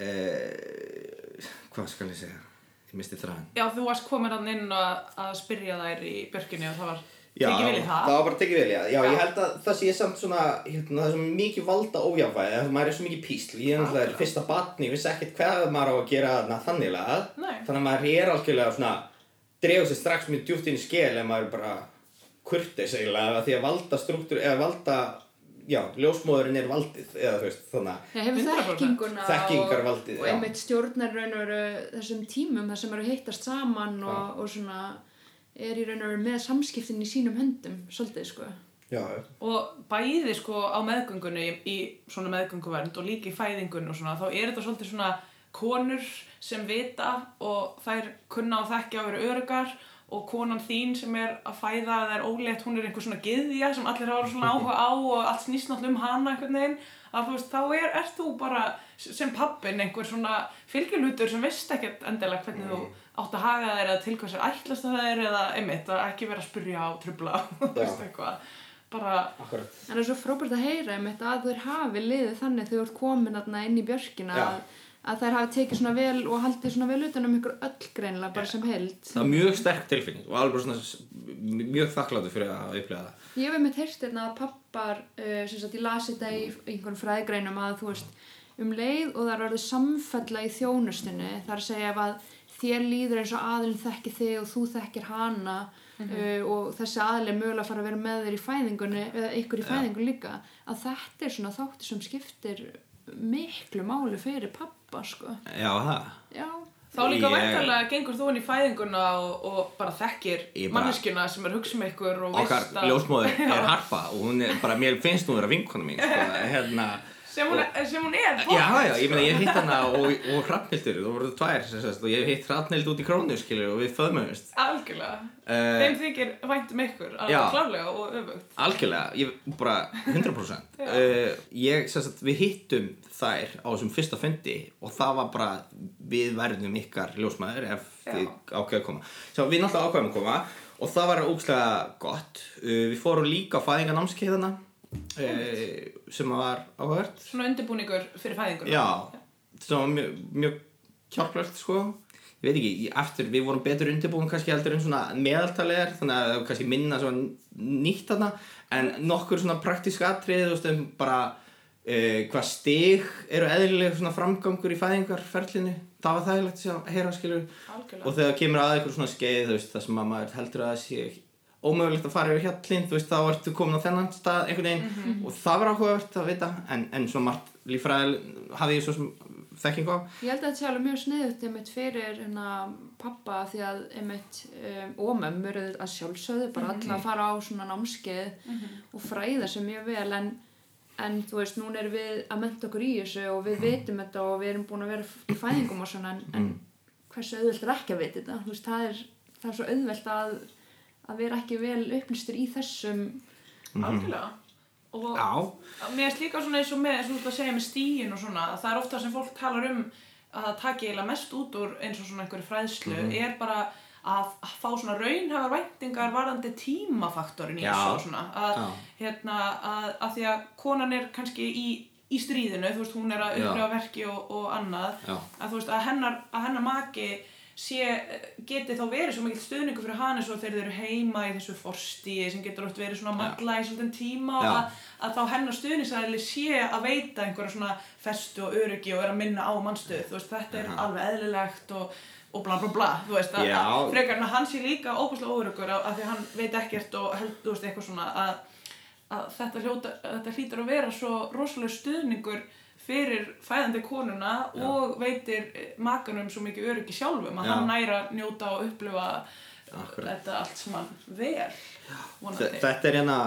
uh, hvað skal ég segja ég misti þræðin Já, þú varst komin hann inn að, að spyrja þær í björkinni og það var Já, tekið vel í það. var bara tekið vel í það. Já, ég held að það sé samt svona, hérna, það er svo mikið valda ójafvæði, það er svo mikið písl. Ég er náttúrulega fyrsta batni, ég vissi ekkert hvað maður á að gera þarna þannig. Nei. Þannig að maður er algjörlega svona, dregur sér strax mjög djúpt inn í skel ef maður er bara kurteis eiginlega, af því að valda struktúr, eða valda, já, ljósmóðurinn er valdið, eða þú veist, þannig að, hefur 100%. þekkinguna Þekkingarvaldið, og, og já. einmitt stjórnar raun og veru þessum tímum þar sem eru hittast saman og, og svona er í raun og veru með samskiptin í sínum höndum svolítið sko. já, Og bæði sko á meðgöngunni í, í svona meðgönguvernd og líka í fæðingunni og svona, þá er þetta svolítið svona konur sem vita og þær kunna og þekkja að vera örugar og konan þín sem er að fæða það er ólétt, hún er einhver svona gyðja sem allir hafa svona áhuga á og allt snýst náttúrulega um hana einhvern veginn að þú veist, þá er, ert þú bara sem pappin einhver svona fylgjulutur sem veist ekkert endilega hvernig þú átt að haga þær eða til hvers er ætlast að þær eða einmitt að ekki vera að spurja á trubla þú veist eitthvað bara akkurat. En það er svo frábært að heyra einmitt að þau hafi liðið þannig þegar þú ert komin inn í björkina Já. að, að þær hafi tekið svona vel og haldið svona vel utan um ykkur öll greinilega bara sem held. Það var mjög sterk tilfinning og alveg svona mjög þakkláttur fyrir að upplifa það. Ég hef einmitt heyrst hérna að pappar, uh, sem sagt ég lasi þetta í einhvern fræðgreinum að þú veist um leið og það er orðið samfella í þjónustunni þar að segja ef að þér líður eins og aðilin þekki þig og þú þekkir hana uh, og þessi aðili er mögulega að fara að vera með þér í fæðingunni eða ykkur í fæðingunni líka að þetta er svona þáttur sem skiptir miklu máli fyrir pappa sko. Já, það. Já, Þá líka Ég- væntalega gengur þú inn í fæðinguna og, og bara þekkir Ég bara- manneskjuna sem er hugsa um ykkur og Okkar veist að ljósmóður er harpa og hún er bara, mér finnst hún vera vinkona mín, sko, hérna. sem hún, er, sem hún er Já, já, ég ég hitt hana og, og Hrafnhildur, þú voruð tvær, sem sagt, og ég hitt Hrafnhild út í krónu, skilur, og við föðmumist. algjörlega Uh, þeim þykir vænt um ykkur alveg og öfugt Algjörlega, ég bara 100% uh, Ég, sem sagt, við hittum þær á þessum fyrsta fundi og það var bara, við verðum ykkar ljósmaður ef þið ákveða að koma. Svo við náttúrulega ákveðum að koma og það var ógstlega gott. Uh, Við fórum líka á fæðinganámskeiðana uh, sem var áhugavert. Svona undirbúningur fyrir fæðinguna Já, það var mjög, mjög hjálplegt sko. Ég veit ekki, eftir við vorum betur undirbúin kannski heldur en svona meðaltalegar þannig að það var kannski minna svona nýtt þarna en nokkur svona praktísk atrið þú veist um bara uh, hvað stig eru eðlileg svona framgangur í fæðingarferlinu? Það var þægilegt að sjá, heyra skilur algjörlega. Og þegar kemur að eitthvað svona skeið veist það sem að maður heldur að það sé ómögulegt að fara yfir hjallinn þú veist þá ertu komin á þennan stað einhvern veginn. Og það var áhugavert að vita en, en svo margt líffræðil hafði ég svo sem þekkingu á. Ég held að þetta sé alveg mjög sniðut einmitt fyrir hérna pappa því að einmitt um, og mömmur auðvitað að sjálfsögðu bara alla að fara á svona námskeið og fræða sig mjög vel en, en þú veist, núna erum við að menta okkur í þessu og við vitum þetta og við erum búin að vera í fæðingum og svona en, en hversu auðvelt er ekki að vita þetta? Þú veist, það er, það er svo auðvelt að, að vera ekki vel upplýstur í þessum algjörlega. Og Já, mér er líka svona eins og með, eins og þú ert að segja með stíin og svona, að það er ofta sem fólk talar um að það taki eiginlega mest út úr eins og svona einhverju fræðslu, er bara að, fá svona raunhafar væntingar varðandi tímafaktorin í Já. þessu svona, að, Já. hérna, að, að því að konan er kannski í, í stríðinu, þú veist, hún er að Já. upplifa verki og, og annað, Já. að þú veist, að hennar, að hennar maki sé, geti þá verið svo mikill stuðningu fyrir hann eins og þeir eru heima í þessu forstíi sem getur oft verið svona magla í svolítinn tíma og Já. að, að þá hennar stuðningsæðli sé að veita einhverja svona festu og öryggi og er að minna á mannstöð, þú veist, þetta er alveg eðlilegt og, og bla bla bla, þú veist, að, Já. að frekar en að hann sé líka óbúslega óöryggur af því hann veit ekkert og held, þú veist, eitthvað svona að, að þetta, hljóta, þetta hlýtur að vera svo rosalega stuðningur fyrir fæðandi konuna og veitir makanum svo mikið öryggi sjálfum að Já. hann næra njóta og upplifa Akkurat. þetta allt sem hann. Þe- Þetta er hérna,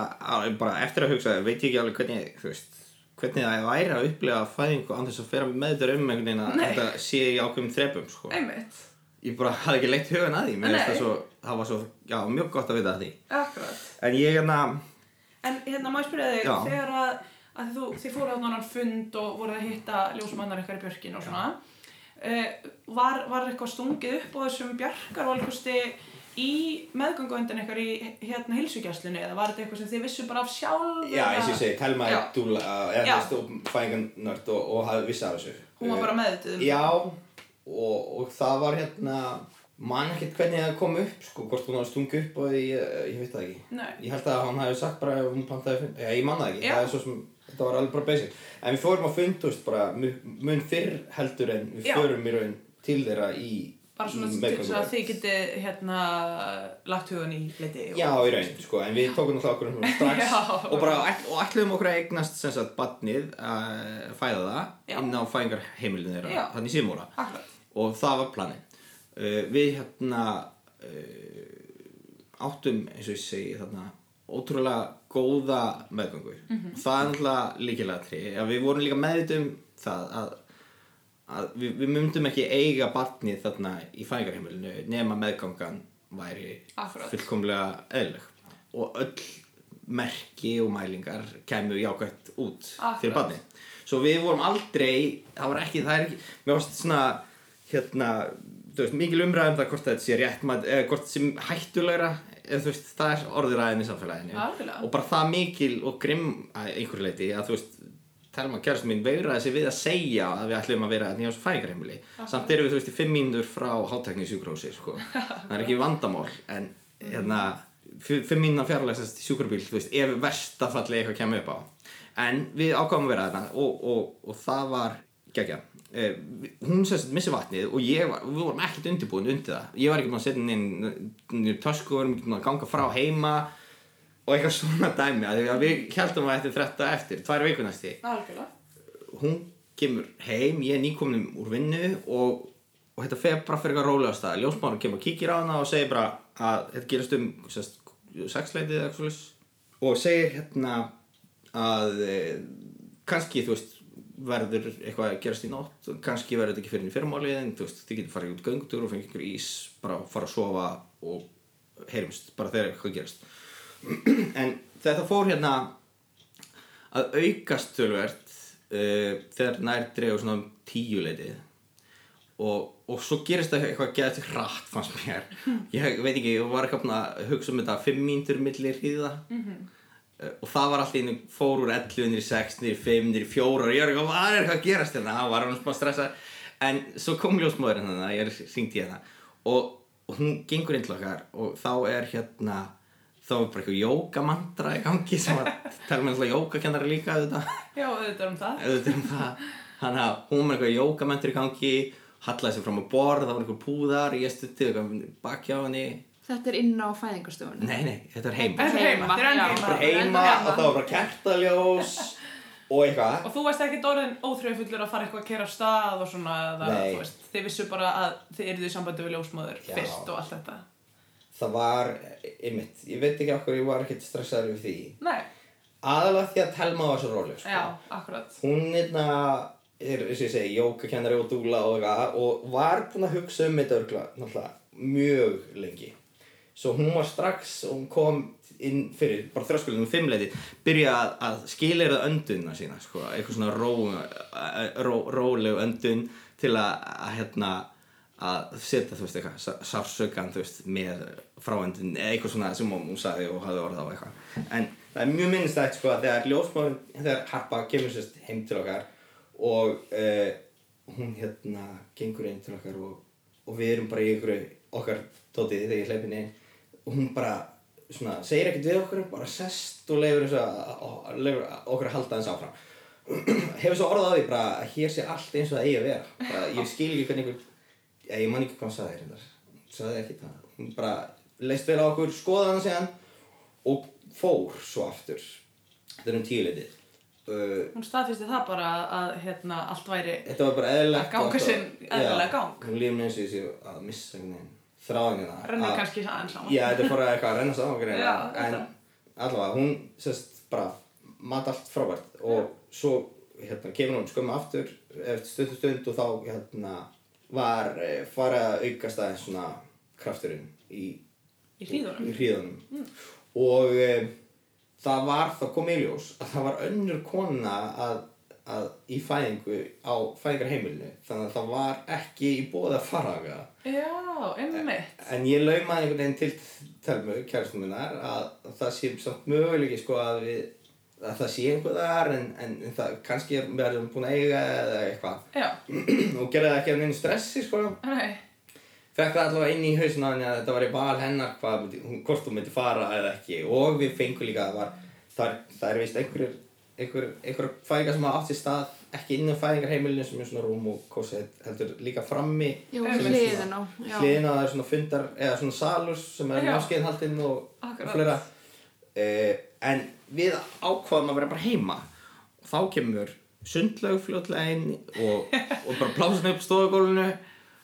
bara eftir að hugsa, veit ég ekki alveg hvernig, þú veist, hvernig það væri að upplifa fæðingu þess að fyrir með þetta um einhvern veginn að þetta sé í ákveðum þrepum, sko. Einmitt, Ég bara hafði ekki leitt hugan að því, mér finnst það svo, það var svo, já, mjög gott að vita að því. akkurat. En ég hérna, En hérna má ég spyrja þig, Já. þegar að, að þú, þið fóru á þannig fund og voruð að hitta ljósumannar ykkar í björkin og svona, uh, var, var eitthvað stungið upp á þessum bjarkarvalkosti í meðganguvöndin ykkar í hérna hilsugjastlunni eða var þetta eitthvað sem þið vissu bara af sjálf? já, eins og ég segi, Telma er dúla, eða fæðingarnörd og, og hafði vissi af þessu. Hún var bara meðvituð um Já, og, og það var hérna, man ekkert hvernig það kom upp, sko, hvort hún hafði stungið upp og ég, ég veit það ekki. Nei. Ég held að hann hefði sagt bara ef hún pantaði fund, já, ég man það ekki, það er svo sem, þetta var alveg bara basic. En við fórum á fund, þú veist, bara mun fyrr heldur en við Já. förum í raun til þeirra í Bara svona til þess að þið getið hérna lagt hugan í liti. Já, í raun, sko, en við tókum náttúrulega okkur um strax og bara og ætluðum okkur að eignast sem sagt badnið að fæða það Já. inn á fæðingarheimilinu þeirra, þannig síðmúra. Akkurat. Og það var planið. Uh, við hérna uh, áttum eins og ég segi þarna ótrúlega góða meðgöngu og það er náttúrulega líkilega tri að við vorum líka meðvitað um það að, að við, við myndum ekki eiga barnið þarna í fæðingarheimilinu nema meðgangan væri Akkúrat. fullkomlega eðlileg. Og öll merki og mælingar kemur jákvæmt út fyrir Akkúrat. barnið. Svo við vorum aldrei það var ekki, það er ekki mér varst svona hérna, þú veist, mikil umræð um það hvort þetta sé rétt eða hvort sé hættulegra eða þú veist, það er orðiræðin í samfélaginu. Algjörlega. og bara það mikil og grimm að einhverju leiti að þú veist Telma kjærst mín veigraði sig við að segja að við ætlum að vera að nýjast fæðingarheimili. Samt erum við þú veist í fimm mínútur frá hátækni sjúkrósi sko. það er ekki vandamál en hérna fimm mínúna fjarlægstast í sjúkrabíl þú veist ef versta falli eitthvað kemur upp á. En við ákváðum að vera þarna og, og, og það var geggja eh, við- hún sérst missi vatnið og ég var, við vorum ekkert undirbúin undir það. Ég var ekki búin að setja inn inn í tösku, við vorum ekki búin að ganga frá heima og eitthvað svona dæmi að að við heldum að þetta er frétta eftir, tvær vikunasti hún kemur heim, ég er nýkomin úr vinnu og, og þetta fer bara fyrir eitthvað rólega stað. Ljósmáður kemur og kíkir á hana og segir bara að þetta gerast um sexleitið og segir hérna að e, kannski þú veist verður eitthvað að gerast í nótt kannski verður þetta ekki fyrir í fyrrmálið en þú veist þið getur farið út göngutur og fengið ykkur ís bara fara að sofa og heyrumst bara þegar eitthvað gerast en þetta fór hérna að aukast tölvert uh, þegar nær dregur svona um tíu leitið. Og, og svo gerist það eitthvað til hratt fannst mér. Ég veit ekki, ég var búinn að hugsa um þetta fimm mínútur millir hríða. Mm og það var allt í einu fór úr 11 niður í 6, niður í 5, niður í 4 og ég var eitthvað, hvað er eitthvað að gerast hérna? Það var hann smá stressað. En svo kom ljósmóðurinn hérna, ég ringdi í hérna og, og hún gengur inn til okkar og þá er hérna þá er bara eitthvað jókamantra í gangi sem að tala með alltaf jókakennari líka auðvitað. Já, auðvitað um það. auðvitað um það. Þannig að hún með eitthvað jókamentur í gangi hallaði sér fram á borð, það var einhver púðar ég stutti eitthvað baki á henni Þetta er inn á fæðingarstofunni. nei, nei, þetta er heima Þetta er heima, þetta er enn heima. bara heima og það var bara kertaljós og eitthvað Og þú varst ekkert orðin óþrjöfullur að fara eitthvað að kera af stað og svona, eða, Nei. þú veist, þið vissu bara að þið eruðu í sambandi við ljósmóður Já. fyrst og allt þetta. það var, einmitt, ég veit ekki okkur ég var ekkert stressaður við því Nei, aðalega því að Telma var svo róleg sko. já, akkurat. hún einna er, eins og ég segi, jókakennari og dúla og eitthvað og var búin að hugsa um þetta örgla, náttúrulega, mjög lengi svo hún var strax og hún kom inn fyrir, bara þröskuldum fimmleiti, byrja að, að skilera öndunna sína, sko, eitthvað svona ró, ró, rólegu öndun til að, að hérna að setja, þú veist, eitthvað sársökan, þú veist, með fráöndun eða eitthvað svona sem hún sagði og hafði orðað á eitthvað. En það er mjög minnistætt, sko, að þegar ljósmáðin, þegar Harpa kemur sérst heim til okkar og uh, hún hérna gengur inn til okkar og, og við erum bara í einhverju okkar tótið þegar ég hleypin inn og hún bara svona, segir ekkert við okkur bara sest og leifur okkur að halda þess áfram. Hefur svo orðað því bara að hér sé allt eins og það eigi að vera. Bara, ég skil ekki hvernig einhver ég man ekki hvað hann sagði þér sagði ekki það. Hún bara leist vel á okkur skoða hann síðan og fór svo aftur. Þetta er um tíuleitið uh, Hún staðfyrsti það bara að, hérna, allt væri, Þetta var bara Að ganga sinn eðlilega Já, gang. Hún lífum eins og þessi að missa einhvern veginn þráðingina rennur kannski aðeins saman. Já, þetta fór að eitthvað að renna saman Já, En allavega, hún sérst bara mat allt frábært. Og svo hérna kemur hún skömmu aftur eftir stund stund og þá hérna var eh, farið að aukast aðeins svona krafturinn í, Í hríðunum? og e, það var, það kom í ljós að það var önnur kona að, að í fæðingu á fæðingarheimilinu þannig að það var ekki í að það Já, einmitt. en ég laumaði einhvern veginn til telmu, kæristum minnar að, að það sé samt möguleiki sko að við að það sé einhver þar en, en, en það kannski við erum búin að eiga eða eitthvað. Já, og gerði það ekki að neina stressi sko. Nei, fekk það allavega inn í henni að þetta var í val hennar hvað, hvort hún myndi fara eða ekki. Og við fengum líka að var, það, það er vist einhverjur einhver, einhver fæðingar sem hafa átt sér stað ekki inn á fæðingarheimilinu sem er svona rúm og kósið heldur líka frammi Já, Einmitt. sem er hliðin svona- á, já. hliðin á það er svona fundar eða svona salurs sem er Já. náskeiðinhaldinn og, og Akkurat. fleira uh, en við ákvaðum að vera bara heima og þá kemur sundlaug fljótlega inn og, og bara plásin upp stofugólfinu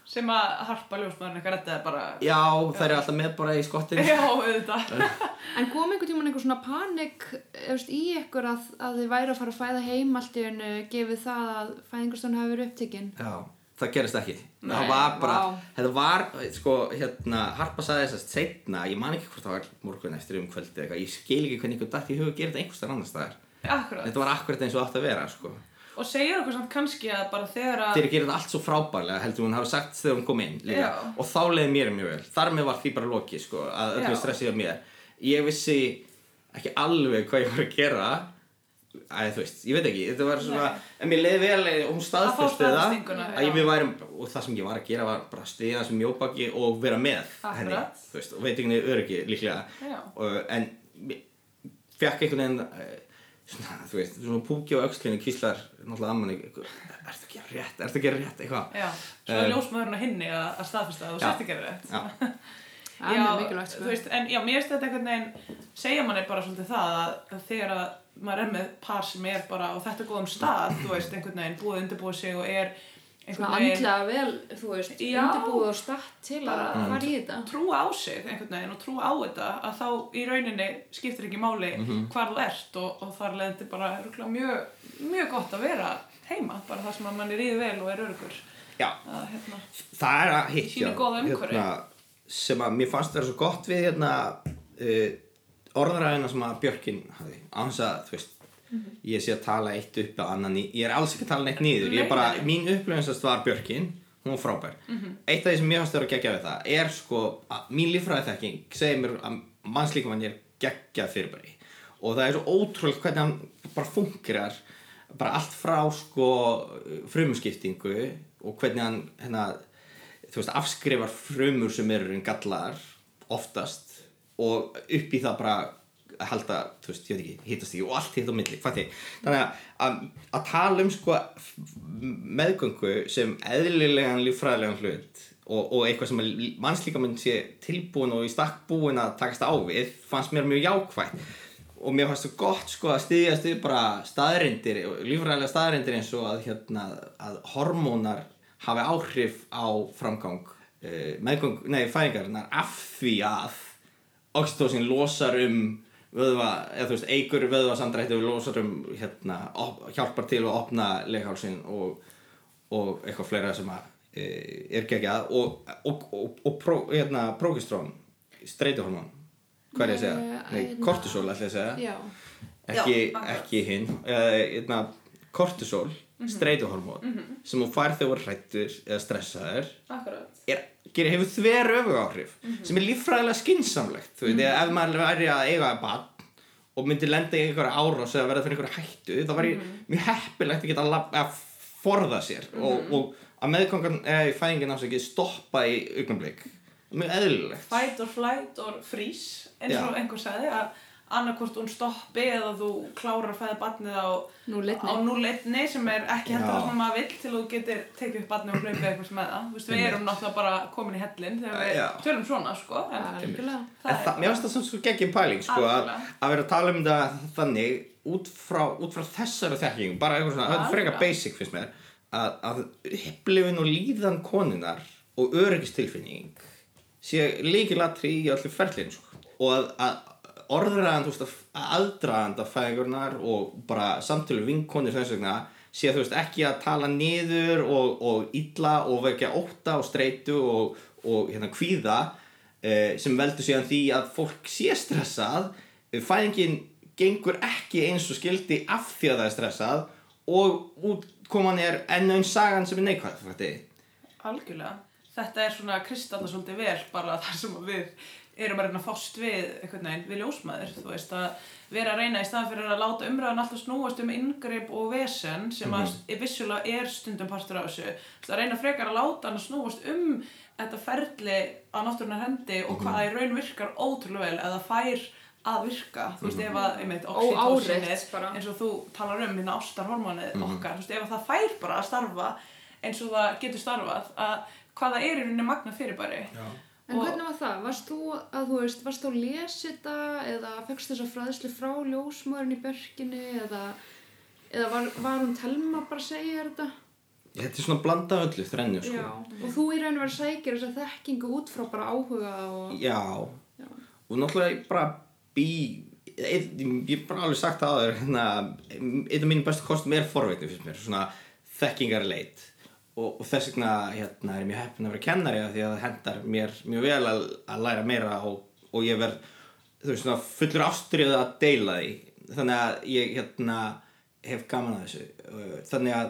sem að harpa ljósmaðurinn eitthvað reddaði bara. Já, þær eru alltaf með bara í skottinu Já, auðvitað. En kom einhvern tímann einhver svona panik eftir, í ykkur að, að þið væri að fara að fæða heim allt í hennu gefið það að fæðingarstofn hafi verið upptekinn? Já, það gerist ekki Nei, Það var bara, vá. þetta var, sko, hérna, Harpa sagði þess að setna, ég man ekki hvort það var morgun eftir um kvöldi eitthvað, ég skil ekki hvernig einhver dætt í hug að gera þetta einhvers þar annars staðar. Akkurat. Þetta var akkurat eins og átt að vera, sko. Og segir okkur samt kannski að bara þegar að... Þeir gera þetta allt svo frábærlega, heldur hún hafi sagt þegar hún kom inn líka. Og þá leiði mér mjög vel. Þar með var því bara lokið, sko, að öllu stressið á mér. Ég vissi ekki alveg hvað ég var að gera. Æ, þú veist, ég veit ekki, þetta var svona, Nei. en mér leiði vel og hún staðfesti það. Að ég við værum, og það sem ég var að gera var bara að stiga sem mjóbaki og vera með henni, Akkurat. þú veist, og veit ekki niður öryggi líklega. Og, en fekk einhvern veginn, eh, þú veist, svona púki á öxlinni kvíslar, náttúrulega amman, ertu að gera rétt, ertu að gera rétt, eitthvað. Já, svo er Um, ljósmaðurinn að hinni að, að staðfesta að þú Já. sért ekki rétt. Já. Er mjög mikilvægt, þú sko. veist, en já, mér finnst þetta einhvern veginn, segja manni bara svolítið það að, að þegar að maður er með par sem er bara á þetta góðum stað, þú veist, einhvern veginn búið undirbúið sig og er Veginn. andlega vel, þú veist, undirbúið og statt til að Bara- fara í þetta. trúa á sig einhvern veginn og trúa á þetta að þá í rauninni skiptir ekki máli hvar þú ert og, og þar leðandi bara mjög, mjög gott að vera heima, bara það sem að mann er íði vel og er örgur Já, að hérna, það er að hitt, Sýnir góða umhverfi. hérna, sem að mér fannst vera svo gott við hérna uh, orðræðina sem að Björkin hafði, á þess að, þú veist ég sé að tala eitt upp á annan í- ég er alls ekki að tala neitt niður, ég er bara mín upplöfinsast var Björkin. Hún var frábær, eitt af því sem mér fannst vera að gegja við það er sko, að mín líffræði þekking segir mér að mannslíkumann er gegja fyrirbæri. Og það er svo ótrúlega hvernig hann bara fungerar bara allt frá sko frumuskiptingu og hvernig hann hérna, þú veist, afskrifar frumur sem eru gallaðar oftast og upp í það bara að halda, þú veist, ég veit ekki, hittast ekki og allt hitt á milli, fætti þannig að, að, að tala um sko meðgöngu sem eðlilegan líffræðilegan hlut og, og eitthvað sem að mannslíkaminn sé tilbúin og í stakk búin að takast á við fannst mér mjög jákvætt. Og mér fannst það gott sko að styðjast við bara staðrindir, lífræðilega staðrindir eins og að, hérna, að hormónar hafi áhrif á framgang uh, meðgöng, nei, fæðingarinnar af því að oxytocin losar um vöðva, eða þú veist, eigur vöðvasandrætti og losar um, hérna, op, hjálpar til að opna leghálsin og, og eitthvað fleira sem að e, er geggjað. Og, og, og, og pró, hérna, prókistrón, streituhormón, hvað er ég að segja? Nei, hérna- kortisol ætla ég að segja, Já, ekki, ekki hinn, eða, hérna, kortisol, streituhormón, sem þú fær þegar þú er hrættur eða stressaður, Akkurat. er, hefur þver öfu áhrif sem er líffræðilega skinsamlegt þú veit, ef maður væri að eiga barn og myndi lenda í einhverja árás eða verða fyrir einhverja hættu, þá væri mjög heppilegt að geta að, forða sér og, og að meðkongan eða í fæðingin ásækið stoppa í augnablik. Mjög eðlilegt. Fight or flight or freeze eins og einhver sagði að annarkvort hún stoppi eða þú klárar að fæða barnið á 0-1 sem er ekki Já. það sem maður vill til þú getur tekið upp barnið og hlaupið eitthvað með það Þú veist, við erum náttúrulega bara komin í hellin þegar við Já. tölum svona sko en algjörlega. það en það, mér finnst það svona svo geggjum pæling sko, að, að vera að tala um þetta þannig út frá, út frá þessari þekking bara eitthvað svona, þetta er frekar Algjörlega. basic fyrst mér að, að hipplifin og líðan konunar og öryggistilfinning sé líkilatri í öllu ferlinu sko. og að, að orðræðan þú veist, að aðdraðanda fæðingarnar og bara samtölu vinkonir þess vegna sé þú veist ekki að tala niður og, og illa og vekja ótta og streitu og, og hérna kvíða eh, sem veldur síðan því að fólk sé stressað. Fæðingin gengur ekki eins og skildi af því að það er stressað og útkoman er enn einn sagan sem er neikvæð algjörlega. Þetta er svona kristalla svolítið vel bara þar sem að við erum að reyna fást við veginn, við ljósmaður þú veist að vera að reyna í staðan fyrir að láta umræðan alltaf snúast um inngrip og vesen sem að vissulega er stundum partur af þessu. Að reyna frekar að láta hann að snúast um þetta ferli á náttúrunar hendi og hvað það í raun virkar ótrúlega vel það fær að virka. Þú veist ef að einmitt, Óáreitt oxytocinið, eins og þú talar um hérna ástarhormónið okkar þú veist ef að það fær bara að starfa eins og það getur starfað að hvað það er í rauninni magna fyrirbæri En Og- hvernig var það? Varst þú að þú veist, varst þú að lesa þetta eða fegst þessa fræðslu frá ljósmöðurinn í börkinni eða, eða var, var hún telma bara að segja þetta? Þetta er svona blanda öllu þrennu sko. Já. Og þú í raun og verið sækir þessa þekkingu út frá bara áhuga og... Já. Já. Og náttúrulega ég bara einn- ég hef bara alveg sagt það áður hérna, einn af mínum bestu kostum er forveitni fyrst mér, svona þekkingarleit og, og þess vegna hérna, er mjög heppin að vera kennari af því að það hendar mér mjög vel að, að læra meira og, og ég verð fullur ástriðu að deila því. Þannig að ég hérna hef gaman að þessu. Uh, þannig að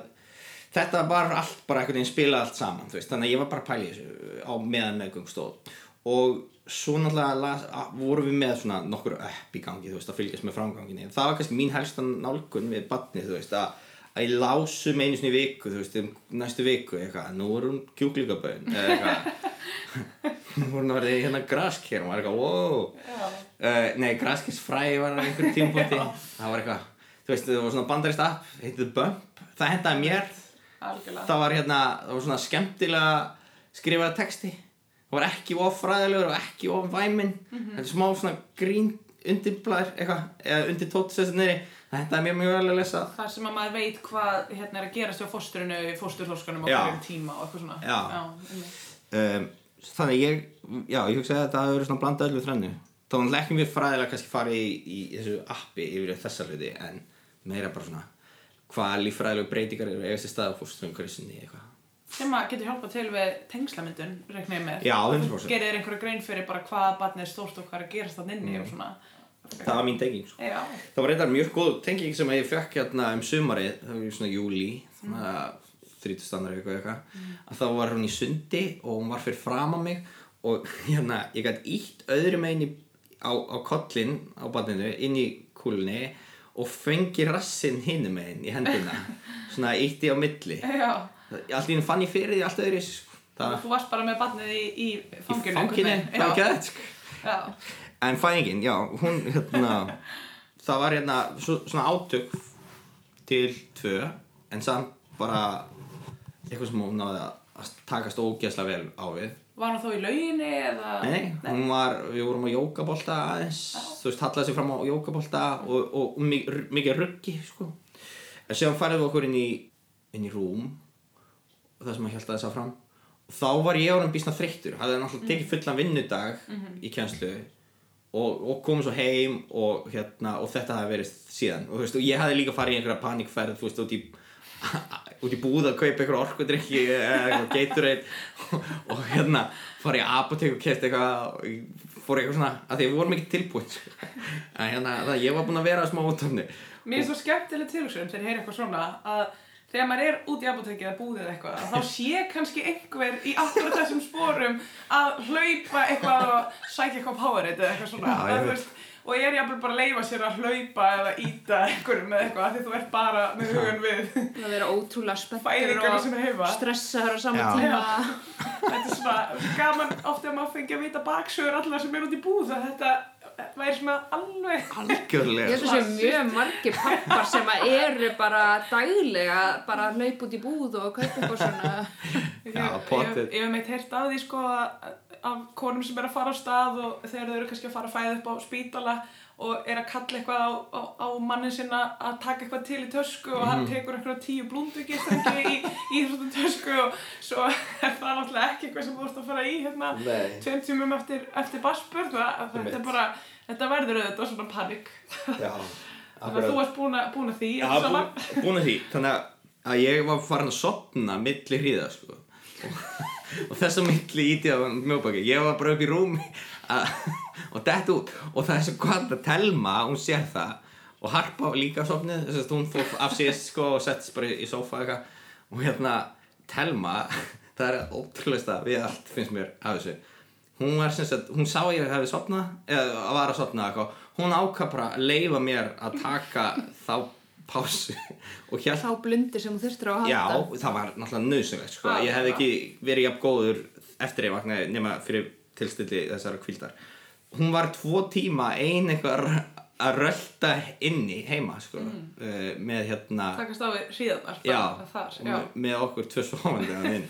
þetta var allt bara einhvern veginn spila allt saman veist, þannig að ég var bara að pæla í þessu á meðan meðgöng stóð og svo náttúrulega að, vorum við með svona nokkur upp í gangi þú veist, að fylgjast með framganginni það var kannski mín helsta nálgun við barnið þú veist, að, að ég lásum einu sinni í viku þú veist, um næstu viku eitthvað, nú er hún kjúklingaböðin eða eitthvað. Nú er hún að verða hérna grasker og maður er eitthvað, wow. Uh, nei, graskisfræ var á einhverjum tímpóti það var eitthvað þú veist, það var svona bandarist app, heitið Bump. Það hendaði mér, algjörlega. Það var hérna það var svona skemmtilega skrifaða texti. Það var ekki of fræðilegur og ekki of væminn þetta er smá svona grín undirblæður eitthvað, eða undir tóttsessu það hendaði mér mjög vel að lesa þar sem að maður veit hvað hérna er að gerast hjá fósturinu á Já. hverjum tíma og eitthvað svona Já. einmitt. um, þannig ég, já, ég hugsa að þetta hafi verið svona blandað öllu þrennu þá náttúrulega ekki mjög fræðilega kannski farið í, í þessu appi yfir þessar hluti en meira bara svona hvað líffræðilegu breytingar eru eigast í stað á fósturumhverfisinni eitthvað sem að getur hjálpað til við tengslamyndun reikna ég með Já, Að 100%. þú gerir einhverja grein fyrir bara hvað barnið er stórt og hvað er að gerast þann inni og svona það var mín tenging sko. það var reyndar mjög góð tenging sem ég fekk hérna um sumarið það var í svona júli þannig að þrítustandar eitthvað eitthvað. Að þá var hún í sundi og hún var fyrir fram á mig og hérna ég gæti ítt öðru megin í, á, á kollin á barninu inn í kúlunni og fengi rassinn hinum megin í hendina. Svona ítti á milli. Allt í henni fann ég fyrir því allt öðru það þú varst bara með barnið í, í í fanginu fanginu, einhvern það var gæðið sko. Já. En fæðingin, já, hún, hérna, það var hérna svo, svona átök til tvö, en samt bara eitthvað sem hún náði að takast ógeðslega vel á við Var hún þá í lauginni eða? Nei, hún var, við vorum á jókabolta aðeins, þú veist, hallaði sig fram á jókabolta og, og, og mi- r- mikið ruggi, sko. En séðan færðum við okkur inn í, inn í rúm, það sem að hjálta þess að fram. Og þá var ég orðin býsna þreyttur, hafði náttúrulega tekið fullan vinnudag í kjænslu og, og komið svo heim og, hérna, og þetta hafði verið síðan. Og, veist, og ég hafði líka farið í einhverja panikferð, veist, út í út í búð að kaupa eitthvað orkudrykki eða eitthvað Gatorade. Og, hérna fara í apotek og kæft eitthvað fór eitthvað svona að því við vorum ekki tilbúin. En hérna það, ég var búinn að vera smá útöfni Mér er svo skemmtileg tilhugsun þegar ég heyri eitthvað svona að þegar maður er út í apotekið að búðið eitthvað að þá sé kannski einhver í akkurat þessum sporum að hlaupa eitthvað og sækja eitthvað Powerade eða eitthvað svona. Já, ég Að veit. veist, og ég er jafnvel bara að leifa sér að hlaupa eða íta einhverjum með eitthvað af því þú ert bara með hugan við að vera ótrúlega spenntur fæðingarna sem er heima. stressaður á sama Já. tíma. Þetta er svona gaman oft ef maður fengi að vita baksögur allar sem er út í búð að þetta væri svona alveg Ég algjörlega held að sé mjög margir pappar sem að eru bara daglega bara að hlaupa út í búð og kaupa eitthvað svona Ég, ég, ég hef meitt heyrt af því sko að- af konum sem er að fara á stað og þegar þau eru kannski að fara að fæða upp á spítala og er að kalla eitthvað á, á, á mannin sinna að taka eitthvað til í tösku og Mhm. hann tekur eitthvað tíu blúndugistöngi í, í þessum tösku og svo er það náttúrulega ekki eitthvað sem þú ert að fara í hérna tveim tímum eftir, eftir það, þetta bara, þetta verður auðvitað svona panik. Þannig að þú varst búin að, búin að því ekki búin, búin að því. Þannig að- ég var farin að sopna milli hríða sko. og, þess að milli íti á mjóbaki ég var bara upp í rúmi. Og dett út. Og það er svo gott að Telma, hún sér það. Og Harpa líka sopnið þess að hún fór af síðast sko, og settist bara í sófa eitthvað. Og hérna Telma, það er ótrúlega við allt finnst mér af þessu. Hún var sem sagt, hún sá ég að hefði sopnað eða var að sopna eitthvað. Hún ákvað bara að leifa mér að taka þá pásu og hér þá blundir sem þú þurftir á að já, halda það var náttúrulega nöðsynlegt sko. Já, ég já. ekki verið jafn góður eftir ég vaknaði nema fyrir tilstilli þessara kvildar hún var tvo tíma ein eitthvað að- rölda inni heima sko, uh, með hérna takast á við hríðarnar já, já. með, okkur tvö svofandi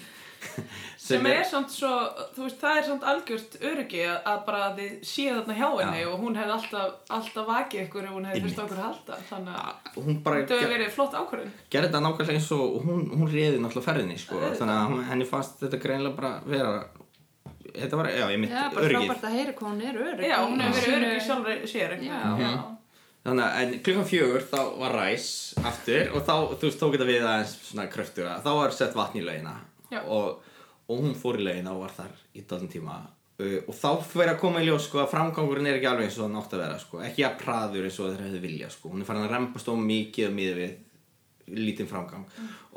sem er samt svo, þú veist, það er samt algjört öryggi að, að bara þið séu þarna hjá henni Já. og hún hefði alltaf, alltaf vakið ykkur ef hún hefði fyrst okkur að halda þannig að hún bara þetta hefur verið flott ákvörðin gerði þetta nákvæmlega eins og hún, hún reyði náttúrulega ferðinni sko. Auðvitað. þannig að hún- henni fannst þetta greinlega bara vera þetta var, já, ég mitt Já, bara frábært að heyra hvað hún er örygg já, hún hefur verið öryggi sjálfur sér. Mhm. þannig að en klukkan fjögur þá var ræs aftur og þá, þú veist, tók þetta við aðeins svona kröftur þá var sett vatn í laugina. Og, og hún fór í laugina og var þar í dálun tíma. Uh, og þá fyrir að koma í ljós sko að framgangurinn er ekki alveg eins og það nátt að vera sko. Ekki að praður eins og þeir hefði vilja sko. Hún er farin að rempast of mikið miður við lítinn framgang.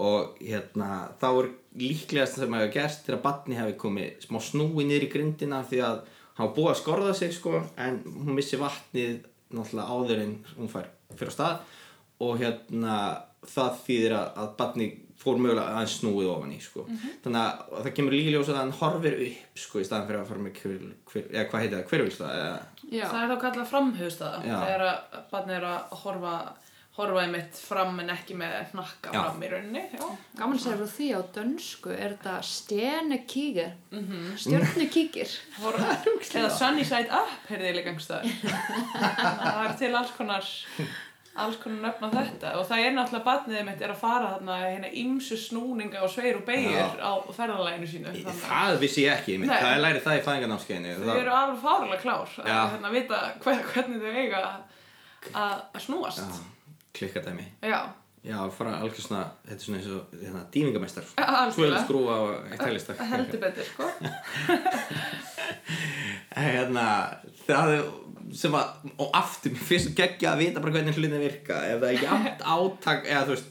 Og hérna þá er líklegast sem hefur gerst til að batni hefði komið smá snúi niður í grindina því að hann var búið að skorða sig sko en hún missi vatnið náttúrulega áður en hún fær fyrir á stað. Og hérna það þýðir að, að batni fór mögulega aðeins snúið ofan í sko. þannig að það kemur líka ljós að hann horfir upp sko í staðan fyrir að fara með kvir, kvir, eða hvað heitir það, Já, það er þá kallað framhugstaða þegar að barnið er að horfa horfa einmitt fram en ekki með hnakka Já. fram í rauninni já. gaman segja frá því á dönsku er þetta stjernekíkir mm. -hmm. stjörnekíkir eða sunny side up heyrði ég líka einhverstaðar það er til alls konar alls konar nöfn á þetta. Og það er náttúrulega barnið mitt er að fara þarna hérna ímsu snúninga og sveir og beigur á ferðalæginu sínu þannig að það vissi ég ekki, það er lærið það í fæðingarnámskeiðinu þau eru alveg fárlega klár að Já. hérna, vita hver, hvernig þau eiga að að snúast. Klikkadæmi. Já, já, fara algjör svona, þetta er svona eins og hérna, dýningamestar Já, algjörlega. svöld skrúa og eitt hælistak heldur betur sko. Hérna, það er sem að, og aftur, mér finnst geggja að vita bara hvernig hlutin virka. Ef það er jafnt átak, eða þú veist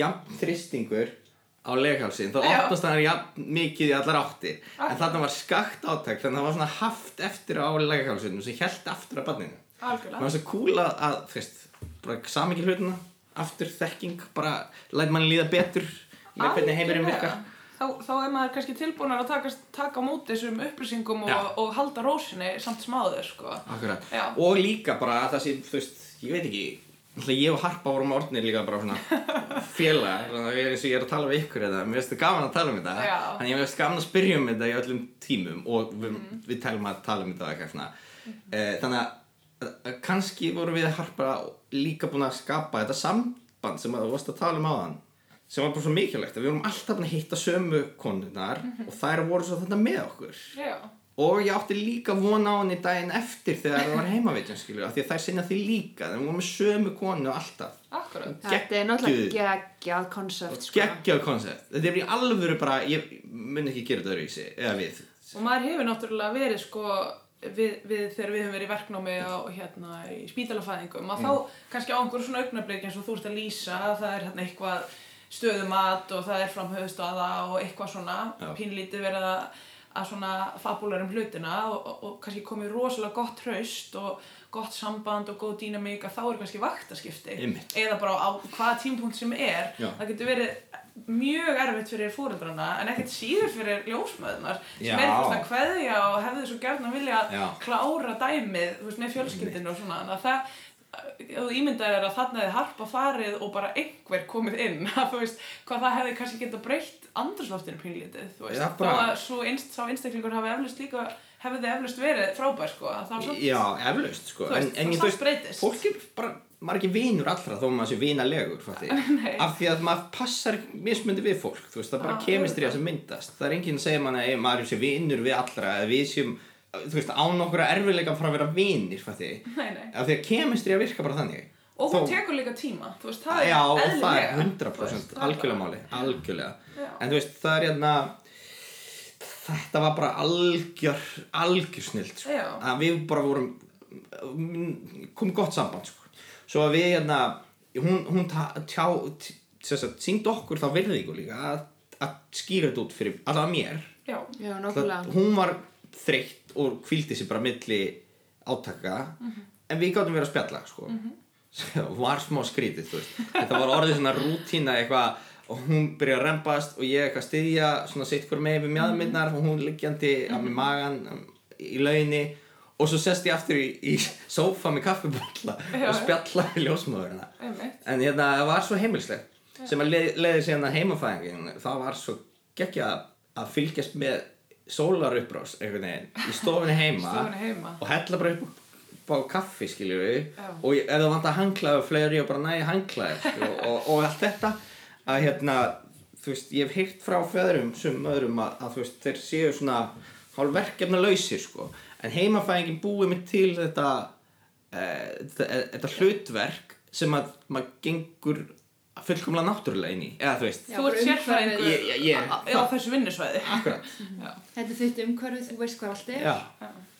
jafnt þristingur á leghálsin, þá Já. opnast það jafn mikið í allar áttir, en þarna var skakt átak, þannig að það var svona haft eftir á leghálsinu sem held aftur að barninu. Mér algjörlega finnst það cool að, þú veist, bara samikið hlutina aftur þekking, bara læt mann líða betur með hvernig heimurinn virka þá, þá er maður kannski tilbúin að taka, taka á móti þessum upplýsingum og, og halda rósinni samt smáður sko. Og líka bara að það sé, þú veist, ég veit ekki ég og Harpa vorum orðnir líka bara svona félagar, þannig að ég er að tala við ykkur eða mér finnst það gaman að tala um þetta Já. þannig að mér finnst gaman að spyrja um þetta í öllum tímum og við, við telum að tala um þetta eitthvað svona. Eh, þannig að, kannski vorum við Harpa líka búin að skapa þetta samband sem að þú varst að tala um áðan sem var bara svo mikilvægt að við vorum alltaf að hitta sömu konurnar og þær voru svo þetta með okkur. Já, og ég átti líka vona á henni daginn eftir þegar það var heimavitjum skilju af því að þær sinna því líka þeir voru með sömu konu alltaf. Akkurat. Þetta er náttúrulega geggjað konsept sko. geggjað koncept þetta er í alvöru bara ég mun ekki gera þetta öðruvísi eða við. Og maður hefur náttúrulega verið sko við, við þegar við höfum verið í verknámi á, hérna, í spítalafæðingum að þá kannski á einhverjum svona augnablík eins og þú ert að lýsa að það er hérna eitthvað stöðumat og það er framhauðstöða og eitthvað svona Já. pínlítið verið að, að svona fabular um hlutina og, og, og kannski komið rosalega gott hraust og gott samband og góð dýnamík að þá er kannski vaktaskipti Einmitt. eða bara á hvaða tímpunkt sem er Já. það getur verið mjög erfitt fyrir fóreldrana en ekkert síður fyrir ljósmöðunar Já. sem er fyrst að kveðja og hefði svo gert að vilja Já. klára dæmið veist, með fjölskyldinu og svona það þú ímyndaðir er að þarna hefði harpa farið og bara einhver komið inn. Að þú veist, hvað það hefði kannski geta breytt andrusloftinu pínlítið þú veist, bara- að svo einst, sá einstaklingur hafi eflust líka hefði eflust verið frábær sko. Að það var samt, já, eflaust sko. Veist, en, en ég, þú breytist. fólk er bara maður er ekki vinur allra þó maður sé vinalegur af því að maður passar mismundi við fólk þú veist, það er bara Já, kemistrið auðvitað. sem myndast. Það er enginn að segja manna að maður sé vinur við allra við séum þú veist, án okkur erfiðleika frá að vera nei, nei. af því að kemistrið virka bara þannig. Og hún Þó- tekur líka tíma. Þú veist, það er Já, og það er eðlilega, þú 100% veist, það er algjörlega máli, algjörlega. Já. en þú veist, það er hérna þetta var bara algjör algjör snilt sko. Að við bara vorum komið gott samband sko. svo að við hérna hún, hún ta- tjá sínd okkur þá virðingu líka að, að skýra þetta út fyrir allavega mér. Já, Já, nákvæmlega. hún var þreytt og kvíldi sér bara milli átaka en við gáttum verið að spjalla sko. og var smá skrítið þetta var orðið svona rútína eitthvað og hún byrjaði að rempast og ég eitthvað styðja svona sitt hver með við mjöðmyndnar og hún liggjandi á með magan um, í lauginni og svo sest ég aftur í, í sófa með kaffibotla Já. og spjalla við ljósmaðurina en hérna það var svo heimilslegt sem að leið, leiði síðan að heimafæðingin það var svo geggja að fylgjast með sólaruppbrás einhvern veginn í stofunni heima heima. og hella bara upp á kaffi skiljum við Já. og ef það vant að hanglaðu fleiri og bara næja hanglaðu og, og, og allt þetta. Að hérna þú veist ég hef heyrt frá föðrum sem öðrum að, að þú veist þeir séu svona hálf verkefna lausir sko. En heimafæðingin búið mig til þetta e, þetta, þetta hlutverk sem að maður gengur fullkomlega náttúrulega inn í. Eða þú veist Já, þú ert ég- á- þessu vinnusvæði já, Þetta er þitt umhverfið, þú veist hvað allt er. Já.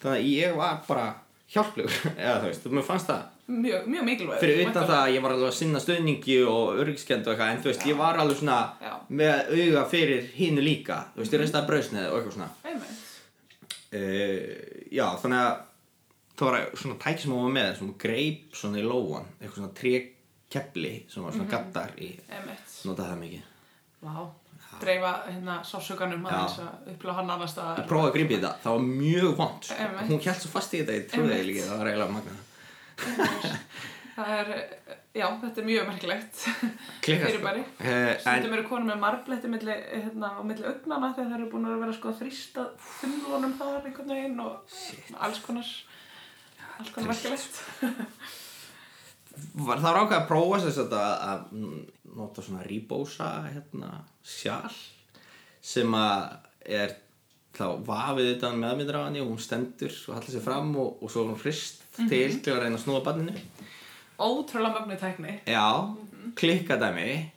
þannig að ég var bara hjálplegur eða þú veist, mér fannst það mjög, mjög mikilvæg fyrir utan það að ég var alveg að sinna stöðningi og örygskend og eitthvað en þú veist, ég var alveg svona Já. með auga fyrir hínu líka þú veist, ég reyndi að brausnið og eitthvað svona. Uh, já, þannig að það var svona tæki sem hún var með svona greip svona í lóan eitthvað svona trékepli sem var svona gattar í. Notaði það mikið. Vá, dreifa hérna sásuganum aðeins að uppláða hann annars ég prófaði að grípa í þetta, það var mjög vond sko. Hún held svo fast í þetta, Einmitt. það líka það var eiginlega magna Það er, já, þetta er mjög merkilegt. Fyrirbæri. Eh, Stundum eru konur með marbletti hérna, á milli augnana þegar það eru búin að vera sko að þrýsta þunnlunum þar einhvern veginn og alls konar, alls konar merkilegt. var, það var ákveð að prófa þess að, að mm, nota svona ribósa hérna, sjál sem að er þá vafið á henni og hún stendur og hallar sér fram og, og svo er hún hrist til til að reyna að snúa barninu. Ótrúlega mögnu tækni. já, klikka dæmi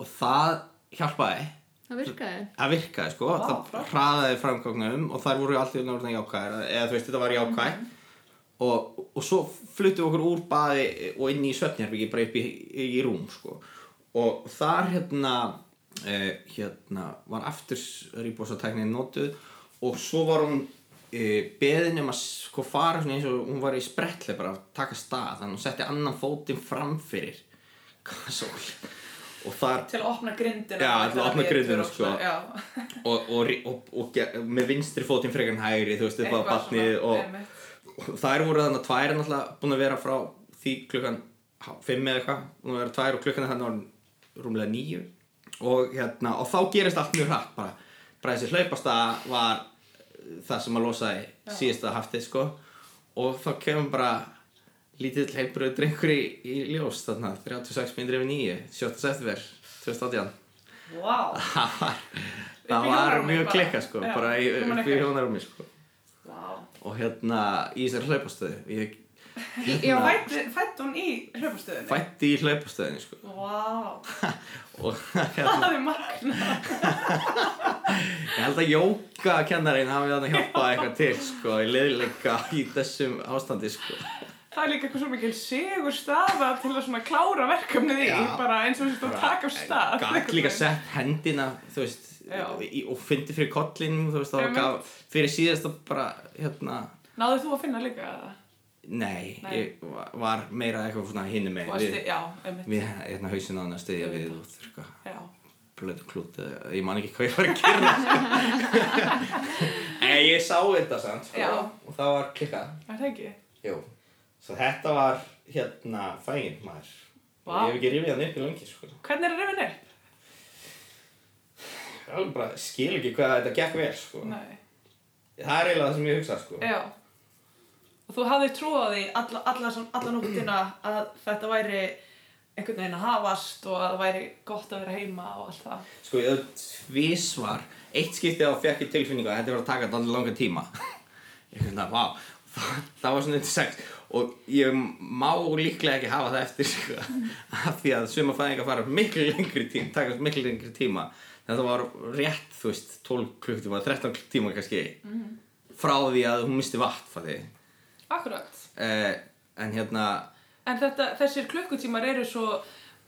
og það hjálpaði. Það virkaði. Það virkaði sko, Vá, það hraðaði framgóknum og þær voru alltaf náttúrulega jákvæðar. Eða þú veist þetta var jákvæð og, og svo fluttum við okkur úr baði og inn í svefnherbyggi bara upp í, í rúm sko og þar hérna eh, hérna var aftur rýbósatæknin notuð og svo var hún eh, beðin um að sko fara eins og hún var í sprettli bara að taka stað þannig að hún setti annan fótinn fram fyrir kasól og þar Til að opna grindina. Já, til að opna grindina, sko. Og, og, og, og, með vinstri fótinn frekar en hægri þú veist, upp á einmitt. og þær voru þannig að tvær er náttúrulega búin að vera frá því klukkan fimm eða eitthvað og það er tvær og klukkan þannig orðin rúmlega níu og hérna og þá gerist allt mjög hratt bara bara þessi hlaupasta var það sem að losaði síðasta haftið sko og þá kemur bara lítill heilbröð drengur í, í ljós þarna 36 minnir yfir 9 7. september 2018 Vá. það var, það var mjög klikka sko bara í, hjónarúmi sko. Og hérna í þessari hlaupastöðu ég Já, Fætt, fætt hún í hlaupastöðinni? fætti í hlaupastöðinni sko Vá. og hérna Það er magna. ég held að jókakennarinn hafi þannig hjálpað eitthvað til sko í liðleika í þessum ástandi sko Það er líka eitthvað svo mikil sigur staða til að svona klára verkefnið í, bara eins og þessi að taka af stað. gæt líka sett hendina þú veist og fyndi fyrir gaf fyrir síðast að bara hérna Náðu þú að finna líka það? nei, Nei. ég va- var meira eitthvað svona hinni með við, við hérna hausin á hann að veit við það. og þurrka Já. blötu klút eða- ég man ekki hvað ég var að gera en ég sá þetta samt sko, og það var klikkað Er það ekki? Jú, svo þetta var hérna fæginn maður Vá. Ég hef ekki rifið hann upp í lengi sko. Hvernig er rifin upp? Alveg bara skil ekki hvað þetta gekk vel sko. Það er eiginlega það sem ég hugsa sko. Og þú hafði trú á því alla, alla, alla nóttina að þetta væri einhvern veginn að hafast og að það væri gott að vera heima og allt það. Sko ég tvísvar Eitt skiptið á fekk ég tilfinningu að þetta var að taka alveg langa tíma. Ég finnst það, vá. Það, var svona eitthvað sex. Og ég má líklega ekki hafa það eftir sko, af því að suma fæðingar fara miklu lengri tíma, taka miklu lengri tíma þetta var rétt, þú veist 12 klukktíma, 13 tíma kannski frá því að hún misti vatn fæði Akkurat. eh, en hérna En þetta, þessir klukkutímar eru svo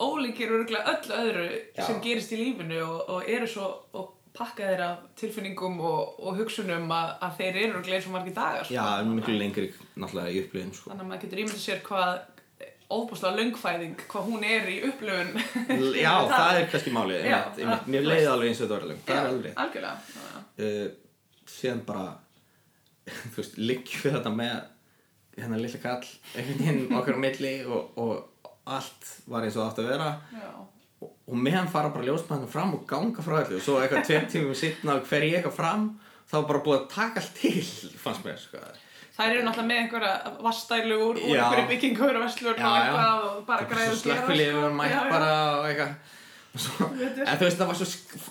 ólíkir og öllu öðru Já. sem gerist í lífinu og, og eru svo og pakka þeir af tilfinningum og, og hugsunum að, að þeir eru örugglega eins og margir dagar. sko. já, miklu lengri náttúrulega í upplifin sko. Þannig að maður getur ímyndið sér hvað óbúslega löngfæðing, hvað hún er í upplifun. já, það er kannski málið Já, einmitt, einmitt. mér leiði alveg eins og þetta var alveg það er alveg. Algjörlega. Uh, síðan bara þú veist, liggjum við þetta með hérna lilla kall einhvern veginn okkar á milli og, og allt var eins og átti að vera Já. og, meðan fara bara ljósmæðinu fram og ganga frá öllu og svo eitthvað tveim tímum og fer ég eitthvað fram þá bara búið að taka allt til fannst mér sko. Þær eru náttúrulega með einhverja vastælu úr, úr einhverju byggingu verslun Já, og eitthvað og bara og gera. slökkvilið var mætt bara og eitthvað Og svo, en þú veist það var svo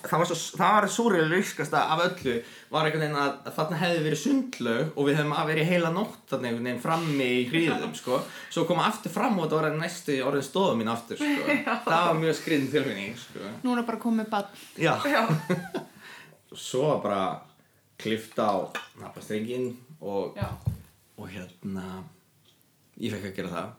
það var, svo, það var súrilega riskasta af öllu var einhvern veginn að, þarna hefði verið sundlaug og við hefðum að verið heila nótt þarna einhvern veginn frammi í hríðum sko. svo koma aftur fram og þetta var næstu orðin stóða mín aftur sko. það var mjög skriðin tilfinning sko. Núna bara komið bann. já, Já. svo bara klift á napastrengin og, Já. Og hérna ég fekk að gera það.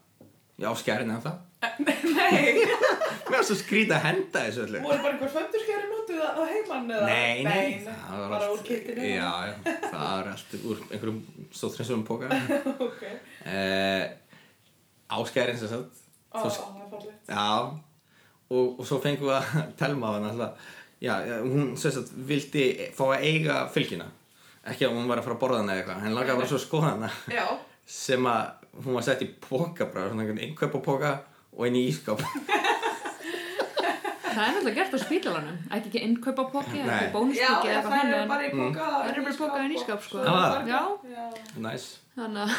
Já, skærin eða það Nei, mér var svo skrítið að henda þessu öllu. Voru bara einhver föndurskjari notuð að að heimann eða? Nei, nei, það var bara allt, já, já, það var allt úr einhverjum stóðtrensum póka ok. eh, Áskærin sem sagt. Ó, það er fallegt. Já, og, og svo fengum við að telma á hann alltaf. Já, hún sem sagt vildi fá að eiga fylgina Ekki að hún var að fara að borða hana eða eitthvað Henni lagaði bara svo að skoða hana Já. sem að hún var sett í póka bara, svona einhvern innkaupa póka og inn í ískáp Það er náttúrulega gert á spítalanum. Ætti ekki innkaupa póki, Nei. ekki Já, bónuspóki já, eða það eitthvað eru bara í póka. Það eru bara póka inn í skáp, sko. Þannig að...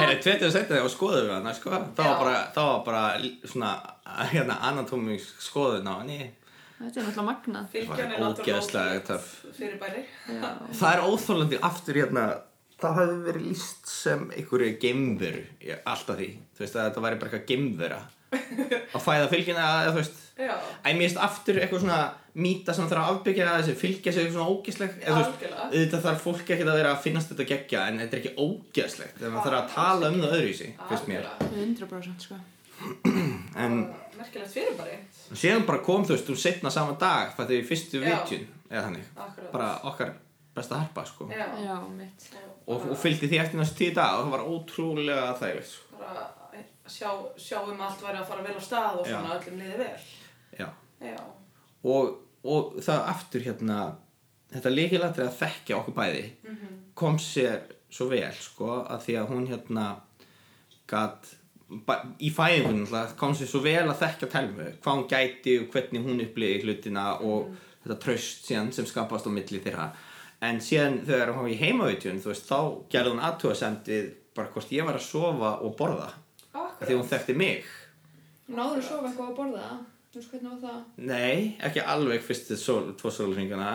Herri, 20 setið og skoðum við hana, sko Það var bara, það var bara svona, hérna, anatómísk skoðun á henni Þetta er náttúrulega magnað. Fylgjan er náttúrulega fyrir bæri. Já. Það er óþólandi aftur hérna Það hefði verið líst sem einhverju geimveru í alltaf því Þú veist að þetta væri bara eitthvað geimvera Að fæða fylgina eða þú veist Já. Æ, mér finnst aftur eitthvað svona mýta sem þarf að afbyggja þessi fylgja sig svona ógeðsleg eða þú veist, auðvitað þarf fólk ekki að vera að finnast þetta geggja en þetta er ekki ógeðslegt þegar maður þarf að tala um það öðruvísi finnst mér Algjörlega. 100% sko. en Merkilegt fyrir bæri. síðan bara kom þú veist, þú setna sama dag það er í fyrstu Já. vitjun eða þannig, Akkurat. bara okkar besta harpa sko Já. Já, mitt. og, og fylgdi því eftir næstu tíu dag og það var ótrúlega þægilegt sko. Bara sjá, sjá um allt væri að fara vel á stað og Já. svona öllum liði vel. Já. Já. og, og það aftur hérna þetta líkilættir að þekkja okkur bæði kom sér svo vel sko að því að hún hérna gat ba- í fæðingunum náttúrulega kom sér svo vel að þekkja telmu hvað hún gæti og hvernig hún upplýði hlutina og þetta traust síðan sem skapast á milli þeirra. En síðan þegar hún var í veist, þá gerði hún aðtúasemd við bara hvort ég var að sofa og borða. Því hún þekkti mig. Náður að sofa eitthvað að borða? Þú veist hvernig var það? nei, ekki alveg fyrstu sól, tvo sólringana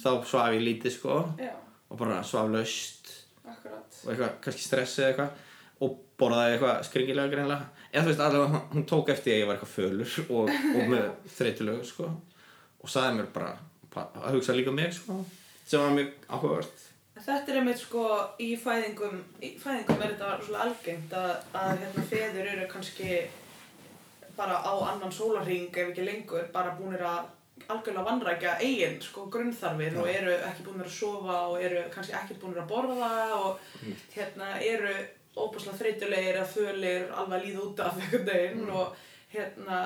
þá svaf ég lítið sko. Já, og bara svaf laust. Akkurat. og eitthvað, kannski stressið eitthvað og borðaði eitthvað skringilega greinlega eða þú veist, allavega hún- tók eftir að ég var eitthvað fölur og, og með þreytulegu sko. Og sagði mér bara að hugsa líka um mig sko sem var mjög áhugavert. Þetta er einmitt sko í fæðingum, í fæðingum er þetta svolítið algengt að, að hérna feður eru kannski bara á annan sólarring ef ekki lengur, bara búinir að algjörlega vannrækja eigin sko grunnþarfir og eru ekki búinir að sofa og eru kannski ekki búinir að borða og hérna eru óbúslega þreytulegir eða fölir alveg að líða út af einhvern veginn og hérna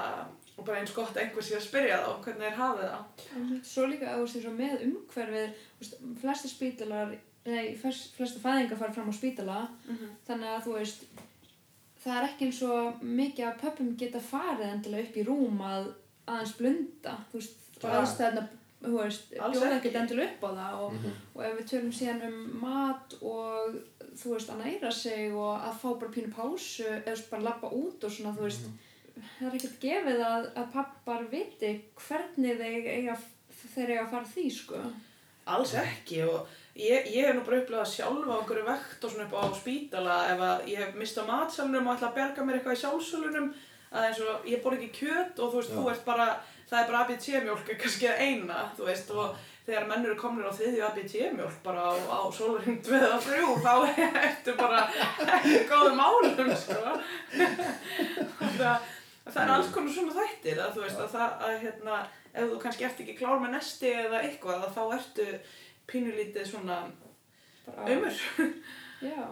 og bara eins gott að einhver sé að spyrja þá hvernig þeir hafið það. Svo líka þú veist með umhverfið, flesti spítalar, nei, flest- flestar fæðingar fara fram á spítala, þannig að þú veist, það er ekki eins og mikið að pöppum geta farið endilega upp í rúm að aðeins blunda, þú veist, aðstæðna, þú veist, bjóða ekki. ekkert endilega upp á það og, og ef við tölum síðan um mat og þú veist, að næra sig og að fá bara pínu pásu eða bara lappa út og svona, þú veist, það er ekkert gefið að, að pappar viti hvernig þeir eiga, þeir eiga að fara því, sko. Alls ekki og ég, ég hef nú bara upplegað sjálfa á einhverju vekt og svona upp á spítala ef að ég hef mistað matsalunum og ætla að berga mér eitthvað í sjálfsölunum að eins og ég bor ekki kjöt og þú veist, þú ert bara, það er bara ABC-mjólk kannski eina, þú veist, og þegar menn eru komnir á þriðju ABC-mjólk bara á, á sólarinn 2 og 3 þá ertu bara ekki í góðum álum, sko. það, það er alls konar svona þættir að þú veist, að það, að hérna, ef þú kannski ert ekki klár með nesti eða eitthvað, að þá ertu pínulítið svona umur. Já,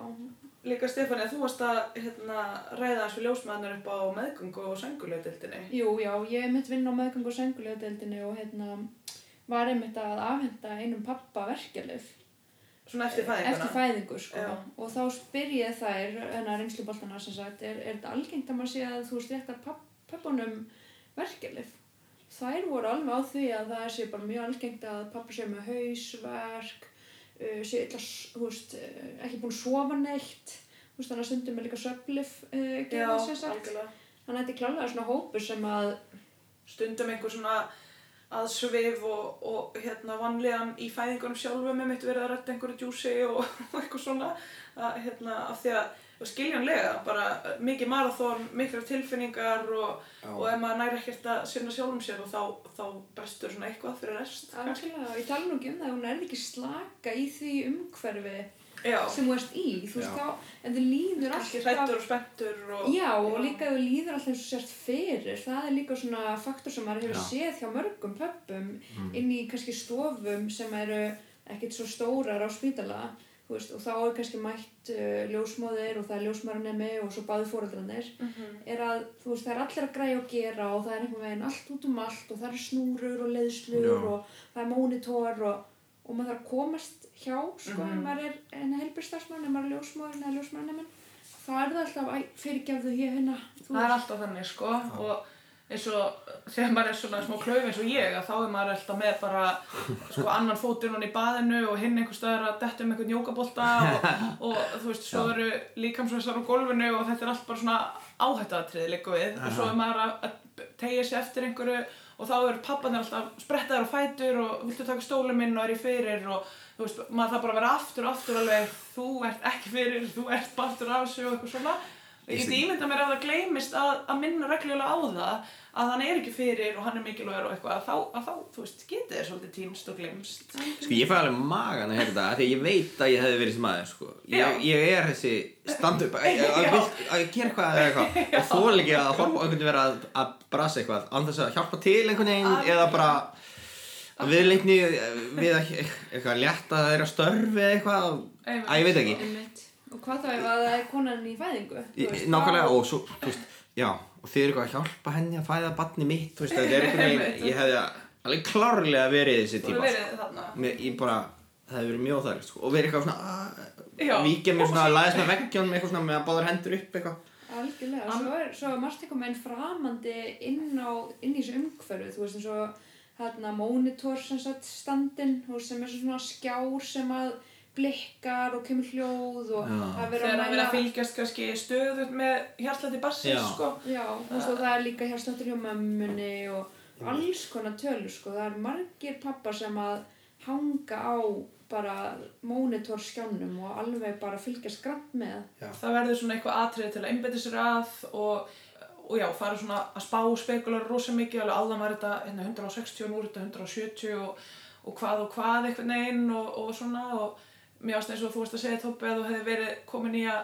Líka Stefani, þú varst að hérna, ræða eins við ljósmaðunar upp á meðgöngu og sengulöðdildinni. jú, já, ég er mitt vinn á meðgang og sengulegdeildinni og hérna var einmitt að afhenda einum pappa verkjalið Svona eftir fæðinguna. eftir fæðingu sko. Já. og þá spyr ég þær enna reynsluboltana sem sagt er, er þetta algengt að maður sé að þú að pappunum verkjalið þær voru alveg á því að það sé bara mjög algengt að pappa sé með hausverk uh, sé illa, s- þú veist, uh, ekki búin að sofa neitt. Þú veist þannig að stundum er líka söflif uh, sem sagt. algjörlega. þannig að þetta er klálega svona hópur sem að Stundum einhver svona aðsvif og, og hérna vanlíðan í fæðingunum sjálfum með mitt verið að rætta einhverju djúsi og, og eitthvað svona. Að, hérna, af því að og skiljanlega, bara mikið marathón, miklar tilfinningar og, og ef maður næri ekkert að sinna sjálfum sér og þá, þá brestur svona eitthvað fyrir rest. algjörlega, og ég tala nú ekki um það að hún er ekki slaka í því umhverfi Já, sem þú ert í, þú veist Já. þá, en þið líður alltaf hrættur og spenntur og... Já, og líka ef þú líður alltaf eins og sért fyrir, það er líka svona faktor sem maður hefur Já. séð hjá mörgum pöppum inn í kannski stofum sem eru ekkert svo stórar á spítala, veist, og þá er kannski mætt uh, ljósmóðir og það er ljósmæranemi og svo báði fóreldrarnir, Mhm. er að, veist, það er allir að græja og gera og það er einhvern veginn allt út um allt og það er snúrur og leiðslur Já. og það er mónitor og, og maður þarf að komast hjá, sko, Mhm. ef maður er en heilbristarsmann, ef maður er ljósmóðin eða ljósmæranemin, þá er það alltaf, fyrirgefðu hérna, Það er alltaf þannig sko og eins og þegar maður er svona smá klauf eins og ég að þá er maður alltaf með bara sko annan fótinn hann í baðinu og hinn einhver staðar að detta um einhvern jókabolta og, og þú veist, svo eru líkamsvæsar á gólfinu og þetta er allt bara svona áhættatrið líka við. Og svo er maður að, tegja sig eftir einhverju og þá eru pappanir alltaf sprettaðar á fætur og viltu taka stólum minn og er ég fyrir og þú veist, maður það bara að vera aftur og aftur alveg þú ert ekki fyrir, þú ert partur af þessu og eitthvað svona Ég get ímynda mér að það gleymist að, að minna reglulega á það að hann er ekki fyrir og hann er mikilvægur og eitthvað að þá, að þá þú veist, getið þér svolítið týnst og glemst. Sko ég fæ alveg magan að þetta af Því að ég veit að ég hefði verið sem maður sko. Ég, ég er þessi stand-up að, að, gera eitthvað eða eitthvað og þól ekki að horfa einhvern veginn vera að, að brasa eitthvað þess að hjálpa til einhvern veginn eða bara að viðleikni við að eitthvað létta þeirra störfi eða eitthvað að ég veit ekki Einmitt. Og hvað þá ef að það er konan í fæðingu? veist, Nákvæmlega og svo, þú veist, já og þið eru eitthvað að hjálpa henni að fæða barni mitt þú veist, þetta er veginn, ég hefði alveg klárlega verið þessi Þú tíma hefur verið þarna. Mér, ég bara, það hefði verið mjög óþægilegt sko. og verið eitthvað svona víkja mér svona að læðast með veggjónum eitthvað svona með að báður hendur upp eitthvað algjörlega, svo er, svo er margt eitthvað með einn framandi inn, á, inn í þessu umhverfu, þú veist eins og hérna monitor sem sagt veist sem er svona skjár sem að blikkar og kemur hljóð og Já. það er Þegar að að vera að mæla fylgjast kannski stöðut með hjartlæti bassins, Já. sko. Já, og það er líka hérstáttur hjá mömmunni og alls konar tölur sko, það er margir pappar sem að hanga á bara mónitorskjánum og alveg bara fylgjast grann með. Það verður svona eitthvað atrið til að einbetta sér að og, og já, fara svona að spá spekular rosa mikið, alveg allan var þetta hérna, 160 og nú er þetta 170 og, og hvað og hvað einhvern veginn og, og svona og mér ást eins og þú veist að segja Tópi að þú hefði verið komin í að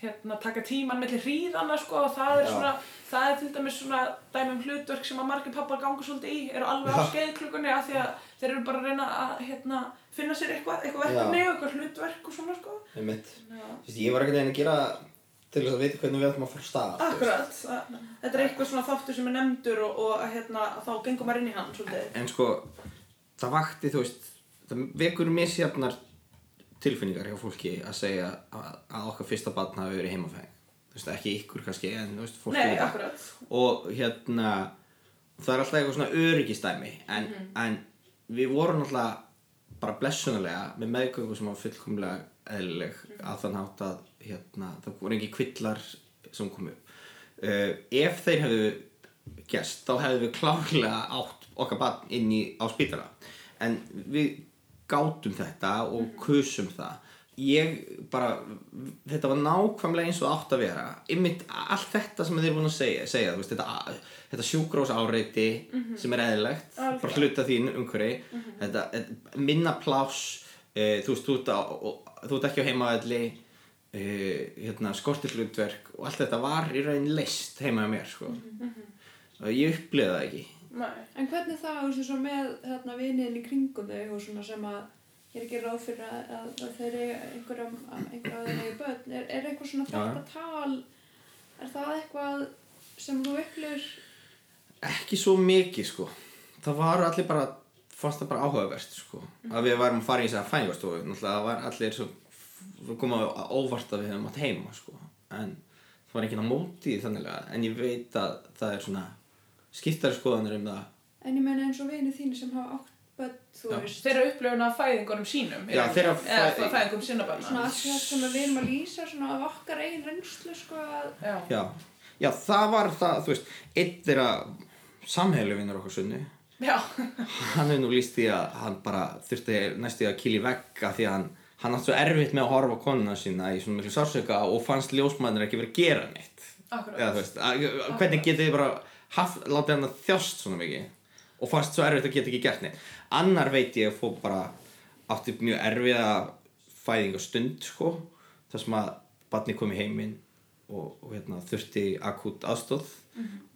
hérna, taka tíman mellir hríðana sko og það er svona, það er til dæmis svona dæmum hlutverk sem að margir pappar ganga svolítið í, eru alveg á Já. skeiðklukkunni af því að þeir eru bara að reyna að hérna, finna sér eitthvað, eitthvað verkefni og eitthvað hlutverk og svona sko. Veist, ég var ekkert einn að gera til þess að vita hvernig við ætlum að fara stað. Akkurat, það- þetta er eitthvað svona þáttur sem er nefndur og, og að, hérna, að þá gengum maður inn í hann svolítið. En sko, það vakti, þú veist, það vekur misjafnar tilfinningar hjá fólki að segja að, að okkar fyrsta barn hafi verið heimafæðing. Þú veist, ekki ykkur kannski, en þú veist, fólki Nei. Og hérna, það er alltaf eitthvað svona öryggistæmi, en, en við vorum alltaf bara blessunulega með meðgöngu sem var fullkomlega eðlileg að þann hátt að hérna, það voru ekki kvillar sem komu. Uh, ef þeir hefðu gerst, þá hefðu við klárlega átt okkar barn inn í, á spítala. En við gátum þetta og kusum það. Ég bara, þetta var nákvæmlega eins og átt að vera. Ymmit allt þetta sem þeir eru búin að segja, segja veist, þetta, þetta sjúkrós áreiti sem er eðlilegt, Algjörlega. bara hluta þín umhverfi, þetta, þetta minna pláss, uh, þú veist, þú ert, á, þú ert ekki á heimavelli, uh, hérna, skortilhlutverk og allt þetta var í raun leist heima hjá mér, sko. Og ég upplifði það ekki. Nei. En hvernig það, þú veist, svo með hérna viniðin í kringum þau og svona sem að ég er ekki ráð fyrir að, að, að þeir eru einhverjum, einhverjum að þeir eru börn, er, er eitthvað svona þetta tal, er það eitthvað sem þú upplifir, Ekki svo mikið sko. Það var allir bara fannst það bara áhugavert sko. Að við varum að fara í þess að fæðingarstofu náttúrulega það var allir svo svo koma á óvart að við hefum átt heima sko. En það var ekki á móti því þannig en ég veit að það er svona skiptari skoðanir um það en ég meina eins og vinið þín sem hafa átt börn, þú Já. veist, Þeirra upplifun af fæðingunum sínum. Já, þeirra Eða fæ- fæðingum sinna barna. svona allt það sem við erum að lýsa svona af okkar eigin reynslu sko að, Já. Já, það var það, þú veist, einn þeirra samheilu vinnur okkur sunni Já. hann hefur nú líst því að hann bara þurfti næstu að kýla í vegga því að hann, hann átt svo erfitt með að horfa á konuna sína í svona miklu sársöka og fannst ljósmæðinir ekki verið að gera neitt Akkurat. eða þú veist, að, hvernig getið þið bara haft, látið hann að þjást svona mikið. Og fannst svo erfitt að geta ekki gert neitt. Annar veit ég að fó bara átti mjög erfiða fæðingastund sko, þar sem að barni kom í heiminn og, og hérna, þurfti akút aðstóð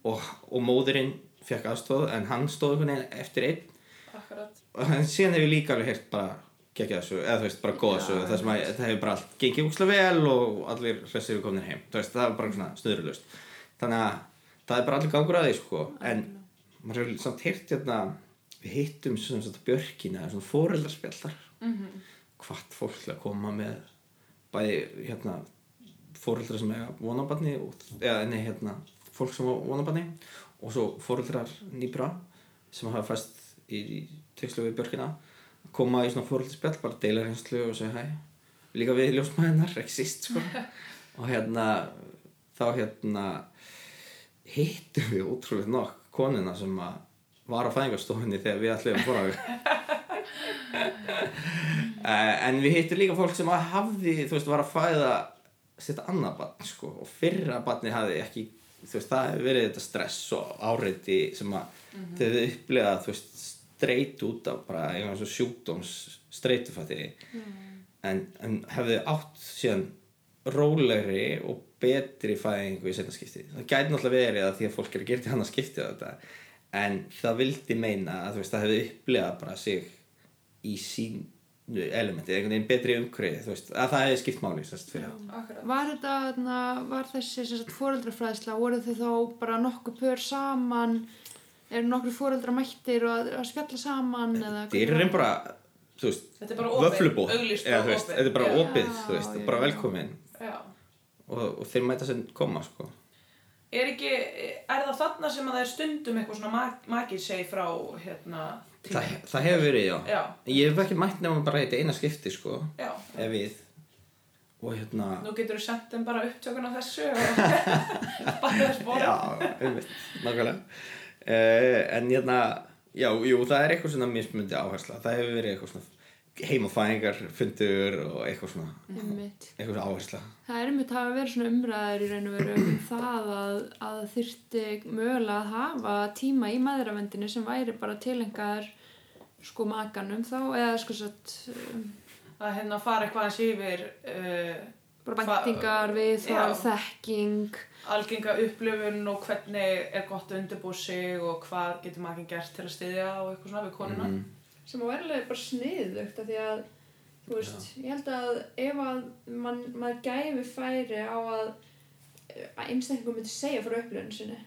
og, og móðurinn fekk aðstóð en hann stóð eftir einn. Akkurat. en síðan hef ég líka alveg heyrt bara gegja þessu, eða þú veist, bara góða þessu það sem að það hefur bara allt gengið úkslega vel og allir hressir eru komin heim. Veist, það er bara svona snuðurlust þannig að það er bara allir gangur að því sko. En maður hefur samt heyrt hérna við hittum svona svona björkina svona fóreldarspjallar mm -hmm. hvart fólk að koma með bæði hérna fóreldrar sem eiga vonabarni og, eða nei hérna fólk sem á vonabarni og svo fóreldrar nýbra sem hafa fæst í, tekslu við björkina. Koma í svona fóreldarspjall bara deila reynslu og segja hæ. Líka við ljósmaðinnar, ekki síst sko. Og hérna þá hérna hittum við ótrúlega nokk konuna sem að var á fæðingarstofunni þegar við allir fór uh, en við hittum líka fólk sem hafði þú veist var að fæða sitt annað barn sko. Og fyrra barni hafði ekki þú veist það hefur verið þetta stress og áreiti sem að þau hefðu upplegað þú veist streit út af bara einhvern svo sjúkdóms streitufætti en, en hefðu átt síðan rólegri og betri fæðingu í setna skipti. Það gæti náttúrulega verið að því að fólk er að gera til hann að skipti þetta en það vildi meina að veist það hefði upplegað bara sig í sínu elementi einhvern veginn betri veist að það hefði skipt máli var þetta, þarna, var þessi fóreldrafræðsla, voru þau þá bara nokkuð pör saman, eru nokkru fóreldra mættir og að, að spjalla saman eða þetta er bara þú veist Þetta er bara opið, vöflubóð þetta er bara opið þú veist bara velkomin. Og, og þeir mæta sem koma sko. Er ekki, er það þarna sem að það er stundum eitthvað svona mag magið segi frá hérna það, það hefur verið, já. Já. ég hef ekki mætt nefnum bara eitt eina skipti sko Já, ef við. Og hérna nú getur þú sendt þeim bara upptökun á þessu og bara þess bóra. já, einmitt, nákvæmlega. Uh, en hérna já, jú, það er eitthvað svona mismundi áhersla. Það hefur verið eitthvað svona heimafæðingar fundur og eitthvað svona Einmitt. eitthvað svona áhersla Það er einmitt að verið svona umræðar í raun og veru um það að, að þyrfti mögulega að hafa tíma í maðuravendinu sem væri bara tilengar sko makanum þá eða sko satt um, Að hérna fara eitthvað eins yfir uh, bara væntingar við Já. þá þekking algenga upplifun og hvernig er gott að undirbúa sig og hvað getur maður gert til að styðja og eitthvað svona við konuna. Mhm. Sem að verðilega bara sniðugt af því að þú veist, ég held að ef að man, maður gæfi færi á að, að einstaklingum myndi segja frá upplifun sinni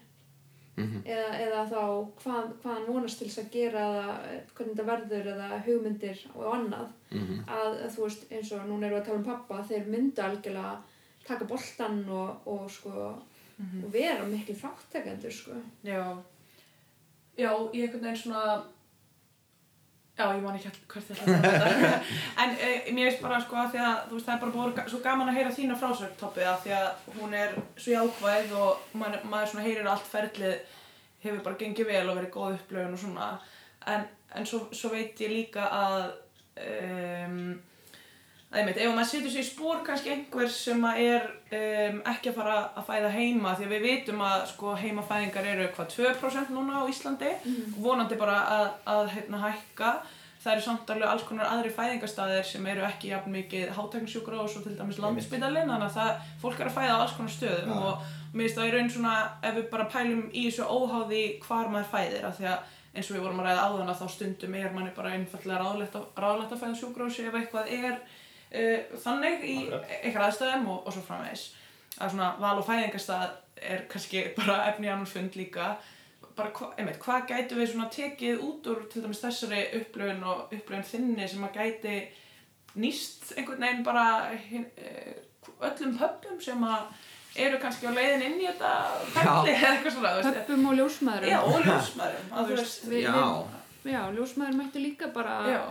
Mhm. eða, eða þá hvað, hvað hann vonast til þess að gera eða hvernig þetta verður eða hugmyndir og annað Mhm. að, að þú veist eins og núna erum við að tala um pappa þeir myndu algjörlega taka boltan og, og sko og vera miklu þáttakendur sko Já, já, ég einhvern veginn svona, já, ég man ekki hvert ég ætla að þetta, en e, mér veist bara sko að því að, þú veist, það er bara búið ga- svo gaman að heyra þína frásögn, Toppi, að því að hún er svo jákvæð og maður, maður svona heyrir allt ferlið hefur bara gengið vel og verið góð upplöfun og svona, en, en svo, svo veit ég líka að, um, að ég veit, ef maður setur sér í spór kannski einhver sem að er um, ekki að fara að fæða heima því að við vitum að sko, heimafæðingar eru hvað 2% núna á Íslandi vonandi bara að, að hérna, hækka. Það eru samt alveg alls konar aðri fæðingarstaðir sem eru ekki jafn mikið hátæknisjúkrós og til dæmis landspítalinn þannig að það, fólk er að fæða á alls konar stöðum Já. og mér finnst það í raun svona ef við bara pælum í þessu óháði hvar maður fæðir af því að eins og við vorum að ræða áðan að þá stundum er manni bara einfallega ráðlegt að, ráðlegt að fæða sjúkrósi ef eitthvað er uh, þannig í eitthvað aðstæðum og, og svo framvegis. Að svona val og fæðingastað er kannski bara efni annars fund líka. Bara hva, einmitt, hvað gætu við svona tekið út úr til dæmis þessari upplöfun og upplöfun þinni sem að gæti nýst einhvern veginn bara hin, eh, öllum pöppum sem að eru kannski á leiðin inn í þetta ferli eða eitthvað svona. Pöppum og ljósmaðurum Já, og ljósmaðurum að þú veist við, Já. við, já, ljósmaður mættu líka bara Já,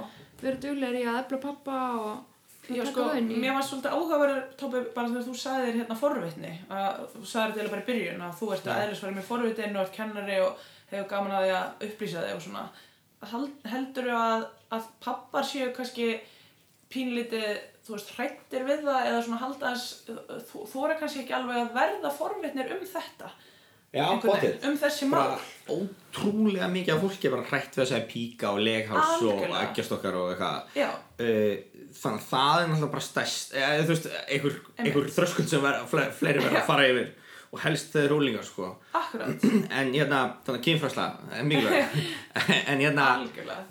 vera duglegri í að efla pappa og Já, sko, mér var svolítið áhugaverður tópi bara þegar þú sagði þér hérna forvitni að þú sagði þér til bara í byrjun að þú ert að Já. eðlisfæri með forvitin og ert kennari og hefur gaman að því að upplýsa þig og svona. Hald- heldurðu að, að pappar séu kannski pínlítið þú veist, hrættir við það eða svona halda hans þú, þú er kannski ekki alveg að verða forvitnir um þetta? Já, veginn, um þessi mál. bara ótrúlega mikið af fólki er bara hrætt við að segja píka og legháls og ekkjastokkar og eitthvað. Já, uh, þannig að það er náttúrulega bara stærst eða þú veist, einhver, einhver þröskund sem ver, fle, fleiri verða Já. að fara yfir. Og helst þeir rúlingar sko. Akkurat. En hérna, þannig að kynfræsla er mikilvæg. En hérna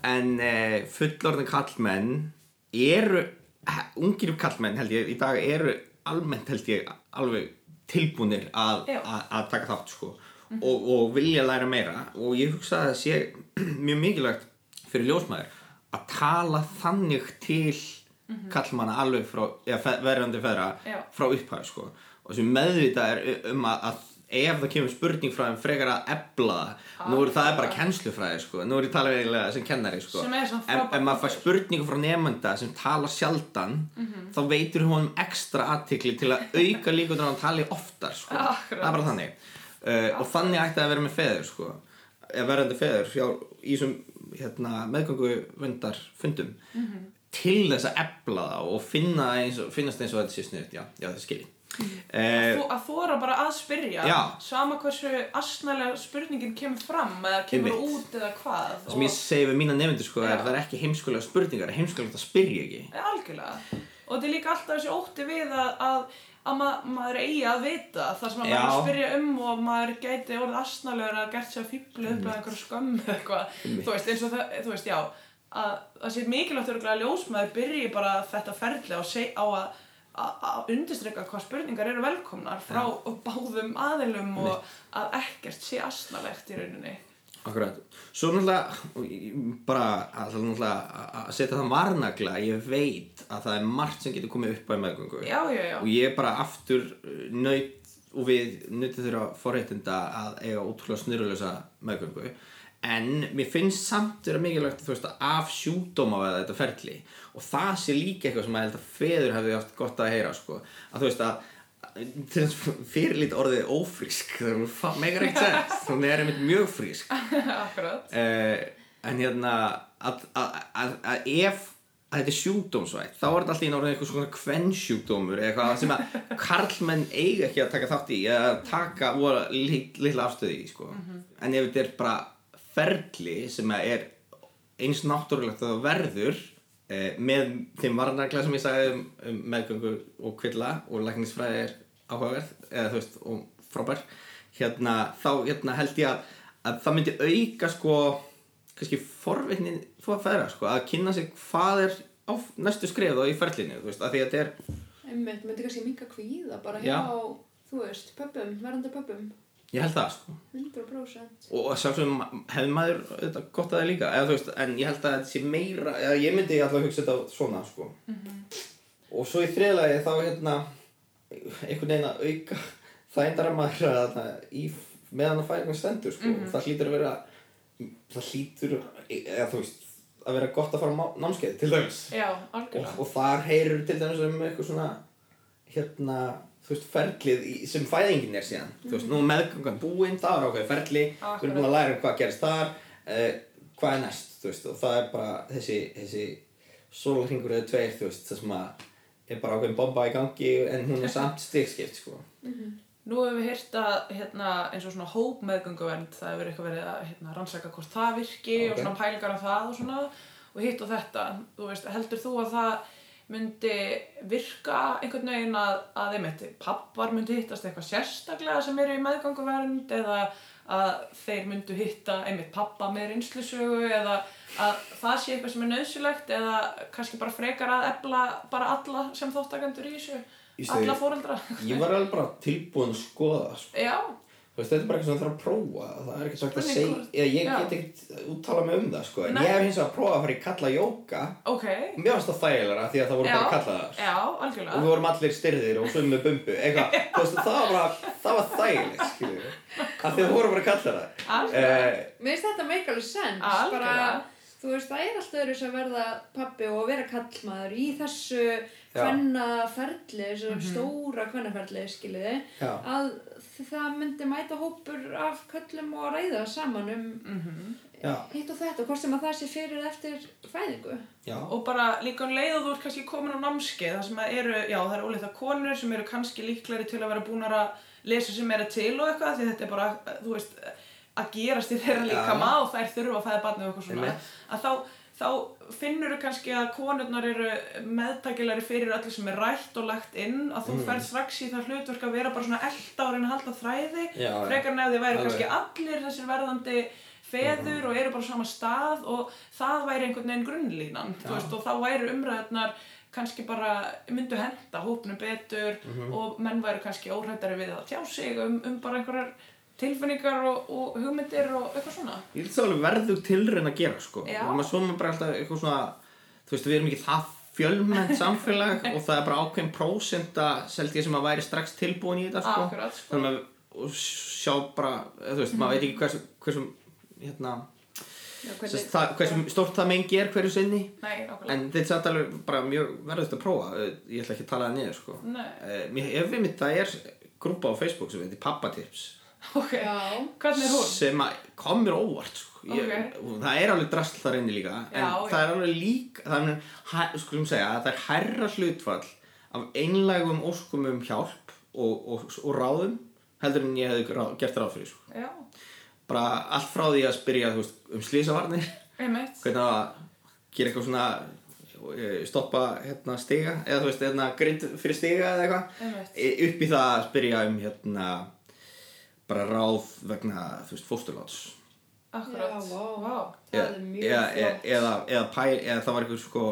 en uh, fullorðin kallmenn eru ungir kallmenn held ég í dag eru almennt held ég alveg tilbúnir að, taka þátt sko. Og, og vilja læra meira. Og ég hugsa að það sé mjög mikilvægt fyrir ljósmaður að tala þannig til kallmanna alveg frá eða verðandi feðra Já. frá upphæð sko. Og sem meðvita er um að, að ef það kemur spurning frá þeim frekar að ebla það nú er það er bara kennslufræði sko. Nú er ég talað eiginlega sem kennari sko. Sem en ef maður fær spurningu frá nefnda sem tala sjaldan þá veitur honum ekstra aðtikli til að auka líkundur að hann tali oftar sko. Akkurat. það er bara þannig. Uh, og þannig ætti að vera með feður sko. verðandi feður hjá, í þessum hérna, meðgöngu vendar fundum til þess að ebla það og finna eins og, finnast eins og þetta sé sniðut já, já það skilji. Uh, Þú, að þóra bara að spyrja Já. sama hversu asnalega spurningin kemur fram eða kemur Einmitt. út eða hvað það sem ég segi við mína nefndir sko, er það er ekki heimskulega spurningar heimskulega að spyrja ekki. Já, algjörlega. Og þetta er líka alltaf þessi ótti við að, að, að ma maður eigi að vita það sem að maður er að spyrja um og maður gæti orðið asnalegur að gert sér að fýbla upp eða einhverja skömm eða eitthvað þú veist, eins og það, þú veist, já að það sé mikilvægt örugglega að ljósmaður byrji bara þetta ferli á, seg, á að að að undirstryka hvað spurningar eru velkomnar frá báðum aðilum og að ekkert sé asnalegt í rauninni Akkurat. Svo náttúrulega, bara að, náttúrulega að setja það varnagla, ég veit að það er margt sem getur komið upp á meðgöngu. Já, já, já. Og ég bara aftur nöyt og við nöytið þurfa forréttinda að eiga ótrúlega snurulösa meðgöngu. En mér finnst samt vera mikilvægt þú veist, að af sjúkdóma við þetta ferli. Og það sé líka eitthvað sem að held að feður hefði haft gott að heyra sko. að þú veist að fyrirlít orðið ófrísk það megar eitt sens hún er einmitt mjög frísk. Uh, en hérna að, að, að, að ef að þetta er sjúkdómsvætt þá er þetta alltaf í náttúrulega eitthvað svona kvennsjúkdómur eða eitthvað sem að karlmenn eiga ekki að taka þátt í eða taka litla afstöði í sko. en ef þetta er bara ferli sem að er eins náttúrulegt að það verður eh, með þeim varnarkla sem ég sagði um, um meðgöngu og kvilla og læknisfræði er áhugaverð eða þú veist og frábær hérna, þá hérna, held ég að, að það myndi auka sko kannski forvitnin fóða færa sko, að kynna sig hvað er á næstu skref þá í ferlinu þú veist, að því að þetta er Einmitt, myndi kannski minka kvíða bara Já. hjá, þú veist, pöppum, verandi pöppum, ég held það sko 100%. og sjálfsögum hefði maður þetta gott að það líka eða, veist, en ég held að þetta sé meira eða ég myndi alltaf hugsa þetta svona sko. og svo í þriðlagi þá hérna einhvern veginn að auka það eindar að maður að þarna í meðan að færingum stendur sko. það hlýtur að vera það hlýtur eða veist að vera gott að fara námskeið til dæmis Já, og, algjörlega. og þar heyrur til dæmis um eitthvað svona hérna, þú veist, ferlið í, sem fæðingin er síðan þú veist, nú meðgangan búinn, það er ákveðið ferli við erum búin að læra um hvað gerist þar uh, hvað er næst, þú veist, og það er bara þessi, þessi sólhringur eða tveir, þú veist, það sem að er bara ákveðin bomba í gangi en hún er samt stigskipt, sko Nú hefur við heyrt að hérna, eins og svona hópmeðgönguvernd, það hefur eitthvað verið að hérna, rannsaka hvort það virki Ok. og svona pælingar á það og svona og hitt og þetta. Þú veist, heldur þú að það myndi virka einhvern veginn að, að einmitt pappar myndi hittast eitthvað sérstaklega sem eru í meðgönguvernd eða að þeir myndu hitta einmitt pappa með reynslusögu eða að það sé eitthvað sem er nöðsilegt eða kannski bara frekar að efla bara alla sem þáttakendur í þessu, alla fóreldra. ég var alveg bara tilbúin að skoða sko. Já, veist, þetta er bara eitthvað sem það þarf að prófa. Það er ekki sagt að segja, eða ég Já. get ekkert úttala mig um það sko. en ég hef hins vegar að prófa að fara í kalla jóka ok. mér fannst það þægilega því að það voru Já. bara kallaðar. Já, og við vorum allir styrðir og svömmu bumbu. Eitthvað, þú veist, það var bara það var þægilegt, skilju af því að voru bara kallaðar. Eh, Mér finnst þetta make alveg sens, bara, þú veist, það er alltaf öðru sem verða pappi og vera kallmaður í þessu Já. kvennaferli, þessu stóra kvennaferli, skiljiði, já, að það myndi mæta hópur af köllum og ræða saman um Mhm. já, hitt og þetta, hvort sem að það sé fyrir eftir fæðingu. já Og bara líka um leið og þú ert kannski komin á námskeið þar sem að eru, já það eru óleita konur sem eru kannski líklari til að vera búnar að lesa sem meira til og eitthvað því þetta er bara, þú veist, að gerast í þeirra líka maður og þær þurfa að fæða barnið og eitthvað svona að þá, þá finnur þú kannski að konurnar eru meðtækilari fyrir öllu sem er rætt og lagt inn að þú Mm. ferð strax í það hlutverk að vera bara svona reyna að halda þræði Já, frekar en ef þið væri Alveg. kannski allir þessir verðandi feður og eru bara sama stað og það væri einhvern veginn grunnlínan veist, og þá væri umræðnar kannski bara myndu henda hópnum betur Mhm. og menn væri kannski óhrættari við að tjá sig um, um bara einhverjar tilfinningar og, og hugmyndir og eitthvað svona? Ég vil það alveg verðu tilraun að gera sko. Svona þú veist, við erum ekki það fjölmennt samfélag og það er bara ákveðin prósenta seldi ég sem að væri strax tilbúin í þetta sko. Akkurat sko. þannig að sjá bara, þú veist, maður veit ekki hversu, hversu hérna, hversu stórt það mengi er hverju sinni. Nei, en þetta er alveg bara mjög verðust að prófa. Ég ætla ekki að tala það niður sko. Eh, ef við mitt það er grúpa á Facebook sem heitir Pappatips ok, Já, hvernig er hún? sem að kom mér óvart sko. ég, Ok. og það er alveg drasl þar inni líka en Já, það já. er alveg líka það er, segja að það er hærra hlutfall af einlægum óskum um hjálp og, og, og ráðum heldur en ég hefði ráð, gert ráð fyrir sko. Já, bara allt frá því að spyrja þú veist, um slísavarnir einmitt hvernig að gera eitthvað svona eh, stoppa hérna, stiga eða þú veist, hérna, grind fyrir stiga eða eitthvað. E- upp í það að spyrja um hérna bara ráð vegna þú veist, fósturláts Akkurat, Já, vá. vá. það er mjög eða, eða, flott. eða, eða, pæ, eða það var eitthvað sko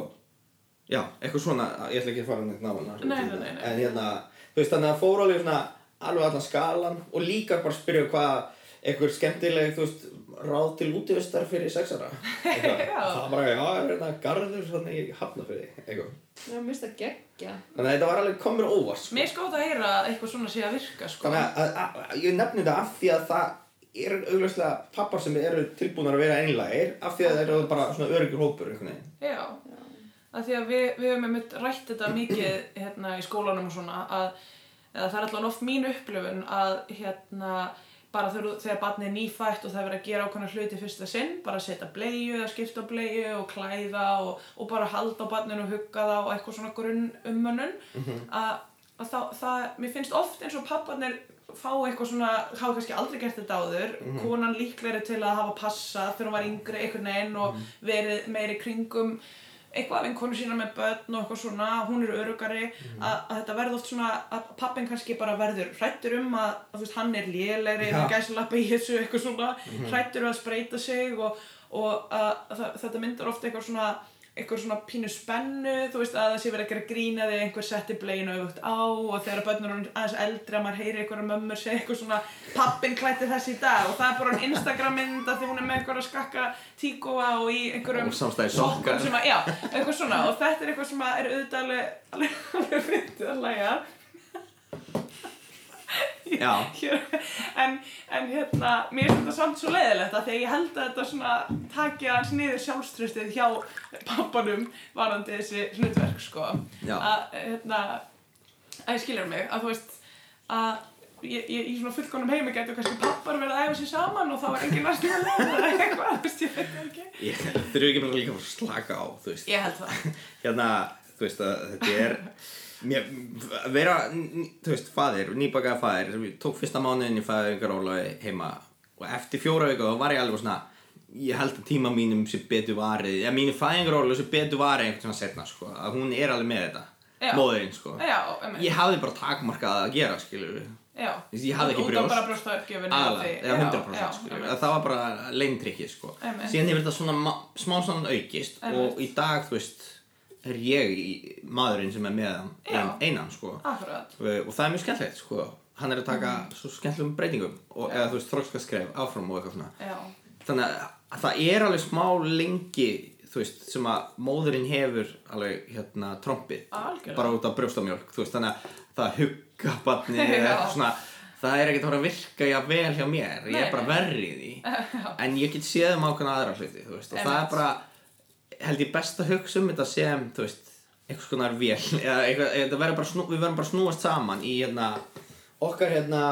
já, eitthvað svona, ég ætla ekki að fara neitt nána Nei, nei, nei, en hérna, þú veist, þannig að fór alveg svona alveg allan skalan og líka bara spyrja hvað eitthvað skemmtileg, þú veist ráð til útivistar fyrir sexara það var bara, já, er þetta garður svona í hafnafyrir eitthvað Já, mér finnst það geggja. þannig að þetta var alveg komur óvart sko. Mér skóta að heyra að eitthvað svona sé að virka sko. þannig að, að, að ég nefni þetta af því að það er augljóslega pappar sem eru tilbúin að vera einlægir af því að þeir eru bara svona öryggur hópur einhvern veginn Já, að því að við, við höfum einmitt rætt þetta mikið hérna í skólanum og svona að, að það er allan oft mín upplifun að hérna bara þegar, barnið er nýfætt og það er verið að gera ákveðna hluti fyrsta sinn, bara setja bleiu eða skipta bleiu og klæða og, og bara halda barninu og hugga það og eitthvað svona grunn ummönnun að, að það, það, mér finnst oft eins og papparnir fá eitthvað svona, hafa kannski aldrei gert þetta áður. Konan líklegri til að hafa passað þegar hún var yngri einhvern veginn og verið meiri kringum eitthvað af vinkonu sína með börn og eitthvað svona hún eru örugari að, að þetta verður oft svona að pappin kannski bara verður hrættur um að, að veist, hann er lélegri ja. gæsalappa í þessu eitthvað svona hrættur um að spreita sig og, og að, þetta myndar oft eitthvað svona eitthvað svona pínu spennu þú veist að það sé verið að gera grína þegar einhver setti bleginu auðvögt á og þegar börnur eru aðeins eldri að maður heyri einhverja mömmur segja eitthvað svona pappin klætti þessi í dag. Og það er bara en Instagram mynd að því hún er með einhverja skakka tíkóa og í einhverjum sokkum sem að, já, eitthvað svona. Og þetta er eitthvað sem er auðvitað alveg alveg, alveg fyndið að læga en, en hérna mér finnst þetta samt svo leiðilegt að að ég held að þetta svona taki aðeins niður sjálfströstið hjá pappanum varandi þessi hlutverk sko Já. að hérna að ég skilur mig að þú veist að ég, ég, í svona fullkonum heimi getur kannski pappar verið að æfa sér saman og þá er enginn að snúa leið eða eitthvað, þú veist, ég veit það ekki Ég þurfi ekki bara líka að slaka á, þú veist. ég held það Hérna, þú veist að þetta er, mér, vera, þú veist, faðir, nýbakaða faðir, ég tók fyrsta mánuðin í fæðingarólaði heima og eftir fjóra viku þá var ég alveg svona, ég held að tíma mínum sem betur varið, eða mínu fæðingarólaði sem betur varið einhvern svona setna, sko, að hún er alveg með þetta, Já. móðurinn, sko. já, Ég hafði bara takmarkað að gera, skilur já Ég hafði ekki brjóst. eða 100% sko. það var bara leintrykki sko. Síðan hefur þetta svona smá svona aukist og í dag þú veist er ég í, maðurinn sem er með hann ein, einan sko. akkurat. Og, það er mjög skemmtilegt sko. hann er að taka svo skemmtilegum breytingum og, eða þú veist þróskaskref áfram og eitthvað svona. Já, þannig að það er alveg smá lengi þú veist, sem að móðurinn hefur alveg hérna Algjörlega. bara út af brjóstamjólk þú veist, þannig að það hugga barni eða svona það er ekkert að fara að virka já vel hjá mér. Ég Nei, er bara nei. verri í en ég get séð um ákveðna aðra hluti þú veist, og það er bara held ég best að hugsa um þetta sem þú veist, einhvers konar vél eða eitthvað, bara snú, við verðum bara að snúast saman í hérna okkar hérna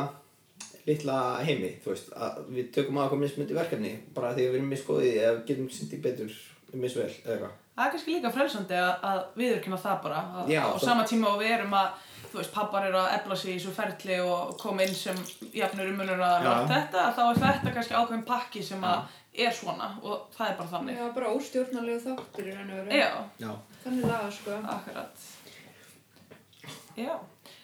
litla heimi, þú veist, að við tökum að okkur mismundi verkefni, bara því að við erum misgóðið eða getum syndi betur misvel eða eitthvað. það er kannski líka frelsandi að, að viðurkynna það bara að, Já, á það- sama tíma og við erum að þú veist, pappar eru að efla sig í svo ferli og koma inn sem jafnur umulur að Já. allt þetta, að þá er þetta kannski ákveðin pakki sem að er svona og það er bara þannig Já, bara óstjórnarlegu þáttur í raun og veru. já, Já. Þannig laga, sko. akkurat já,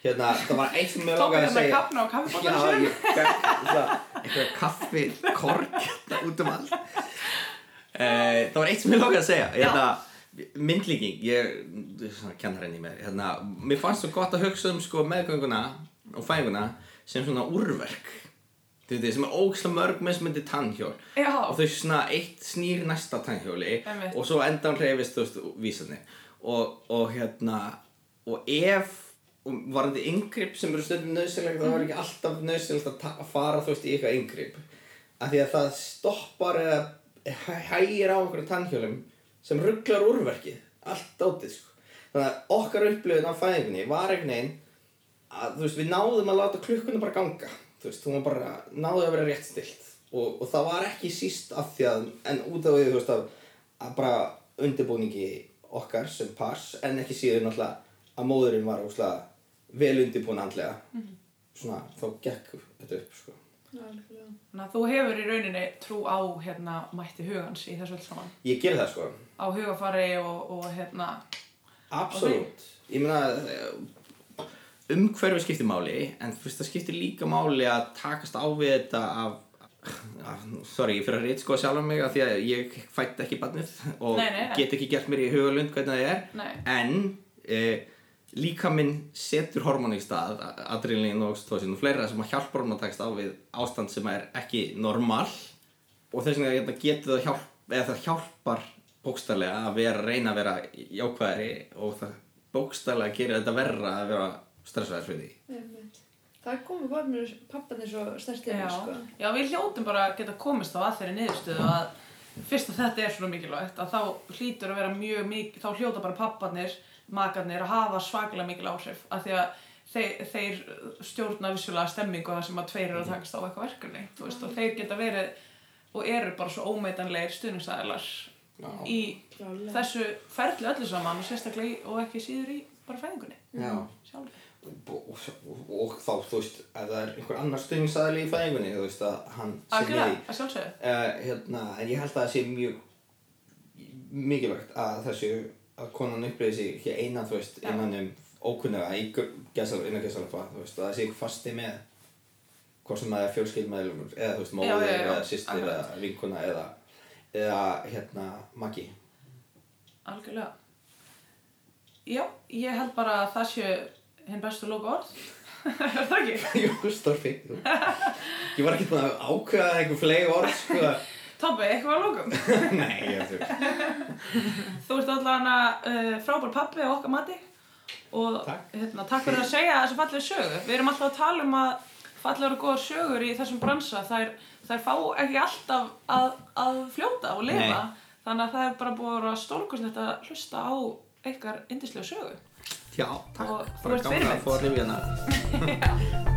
Hérna, það var eitt sem ég tók langaði að hérna segja. kaffna og Já, kaffibóttan sér ég fekk það, eitthvað kaffi, kork, hérna út um allt. Uh, það var eitt sem ég langaði að segja. Hérna, myndlíking, ég, kennarinn í mér, hérna, mér fannst svo gott að hugsa um sko meðgönguna og fæðinguna sem svona úrverk. Þú veit, sem er ógislega mörg mismundi tannhjól. Já. Og þau svona eitt snýr næsta tannhjóli Einmitt. og svo endan hreyfist, þú veist, vísarnir. Og, og hérna, og ef og varandi yngripp sem eru stundum nöðsynlegt þá er ekki alltaf nöðsynlegt að, fara þú veist í eitthvað yngripp af því að það stoppar eða hæ- hægir á einhverjum tannhjólum sem rugglar úrverkið allt dátið sko. þannig að okkar upplifun af fæðingunni var einhvern veginn að þú veist við náðum að láta klukkuna bara ganga þú veist hún var bara náði að vera rétt stilt og, og það var ekki síst af því að en út af því þú veist að, að bara undirbúningi okkar sem pass en ekki síður náttúrulega að móðurinn var óslega vel undirbúin andlega. Svona þá gekk þetta upp sko. Að þú hefur í rauninni trú á hérna mætti hugans í þessu öll saman? Ég ger það sko. Á hugafari og, og hérna Absolutt. Ég meina, umhverfi skiptir máli, en fyrst það skiptir líka máli að takast á við þetta af, sorry, ég fyrir að reyta sko sjálf mig af því að ég fætt ekki barnið og Nei, nei, nei. get ekki gert mér í hugalund hvernig það er, en e, líka minn setur hormónu í stað, adrenalín og oxytocin og fleira sem að hjálpa honum að takast á við ástand sem er ekki normal. Og þess vegna hérna, getur það hjálp eða það hjálpar bókstælega að vera reyna að vera jákvæðari og það bókstælega gerir þetta verra að vera stressaður fyrir því Einmitt. Það komu pappanir svo stertið Já. sko. Já, við hljótum bara að geta komist á að þeirri niðurstöðu að fyrst að þetta er svona mikilvægt að þá hlýtur að vera mjög mikið, þá hljóta bara papparnir, makarnir að hafa svaklega mikil áhrif af því að þeir, þeir stjórna vissulega stemmingu þar sem að tveir eru að takast á eitthvað verkefni þú veist, og þeir geta verið og eru bara svo ómeitanlegir stuðningsæðilar Já. í Klálega. þessu ferli öllu saman og sérstaklega og ekki síður í bara fæðingunni Já. sjálf og, og, og þá, þú veist, ef það er einhver annar stuðningsaðli í fæðingunni, þú veist, að hann sinni Uh, hérna, en ég held að það sé mjög mikilvægt að þessu að konan upplýði sig ekki einan, þú veist, innan um gæsal, innan gæsalapa, þú veist, að það sé ekki fasti með hvort sem það er fjölskyldmeðlumur eða, þú veist, já, eða sýstir eða vinkuna eða, eða, hérna, maki. Algjörlega. Já, ég held bara að það sé hinn bestu loka orð. er það ekki? Jú, stórfi. Ég var ekki búin að ákveða einhver flegi orð, sko. Tobbi, eitthvað að lokum. Nei, ég þú. Þú ert allan að uh, frábær pappi á okkar mati og Takk. Hérna, takk fyrir að segja þessu fallegu sögu. Við erum alltaf að tala um að fallegur og góðar sögur í þessum bransa, þær, þær fá ekki alltaf að, að fljóta og lifa. Nei. Þannig að það er bara búið að vera stórkostlegt að hlusta á ykkar indislegu sögu. Já, takk. Og þú Bara ert gaman að fyrirmynd. fá að rifja hana.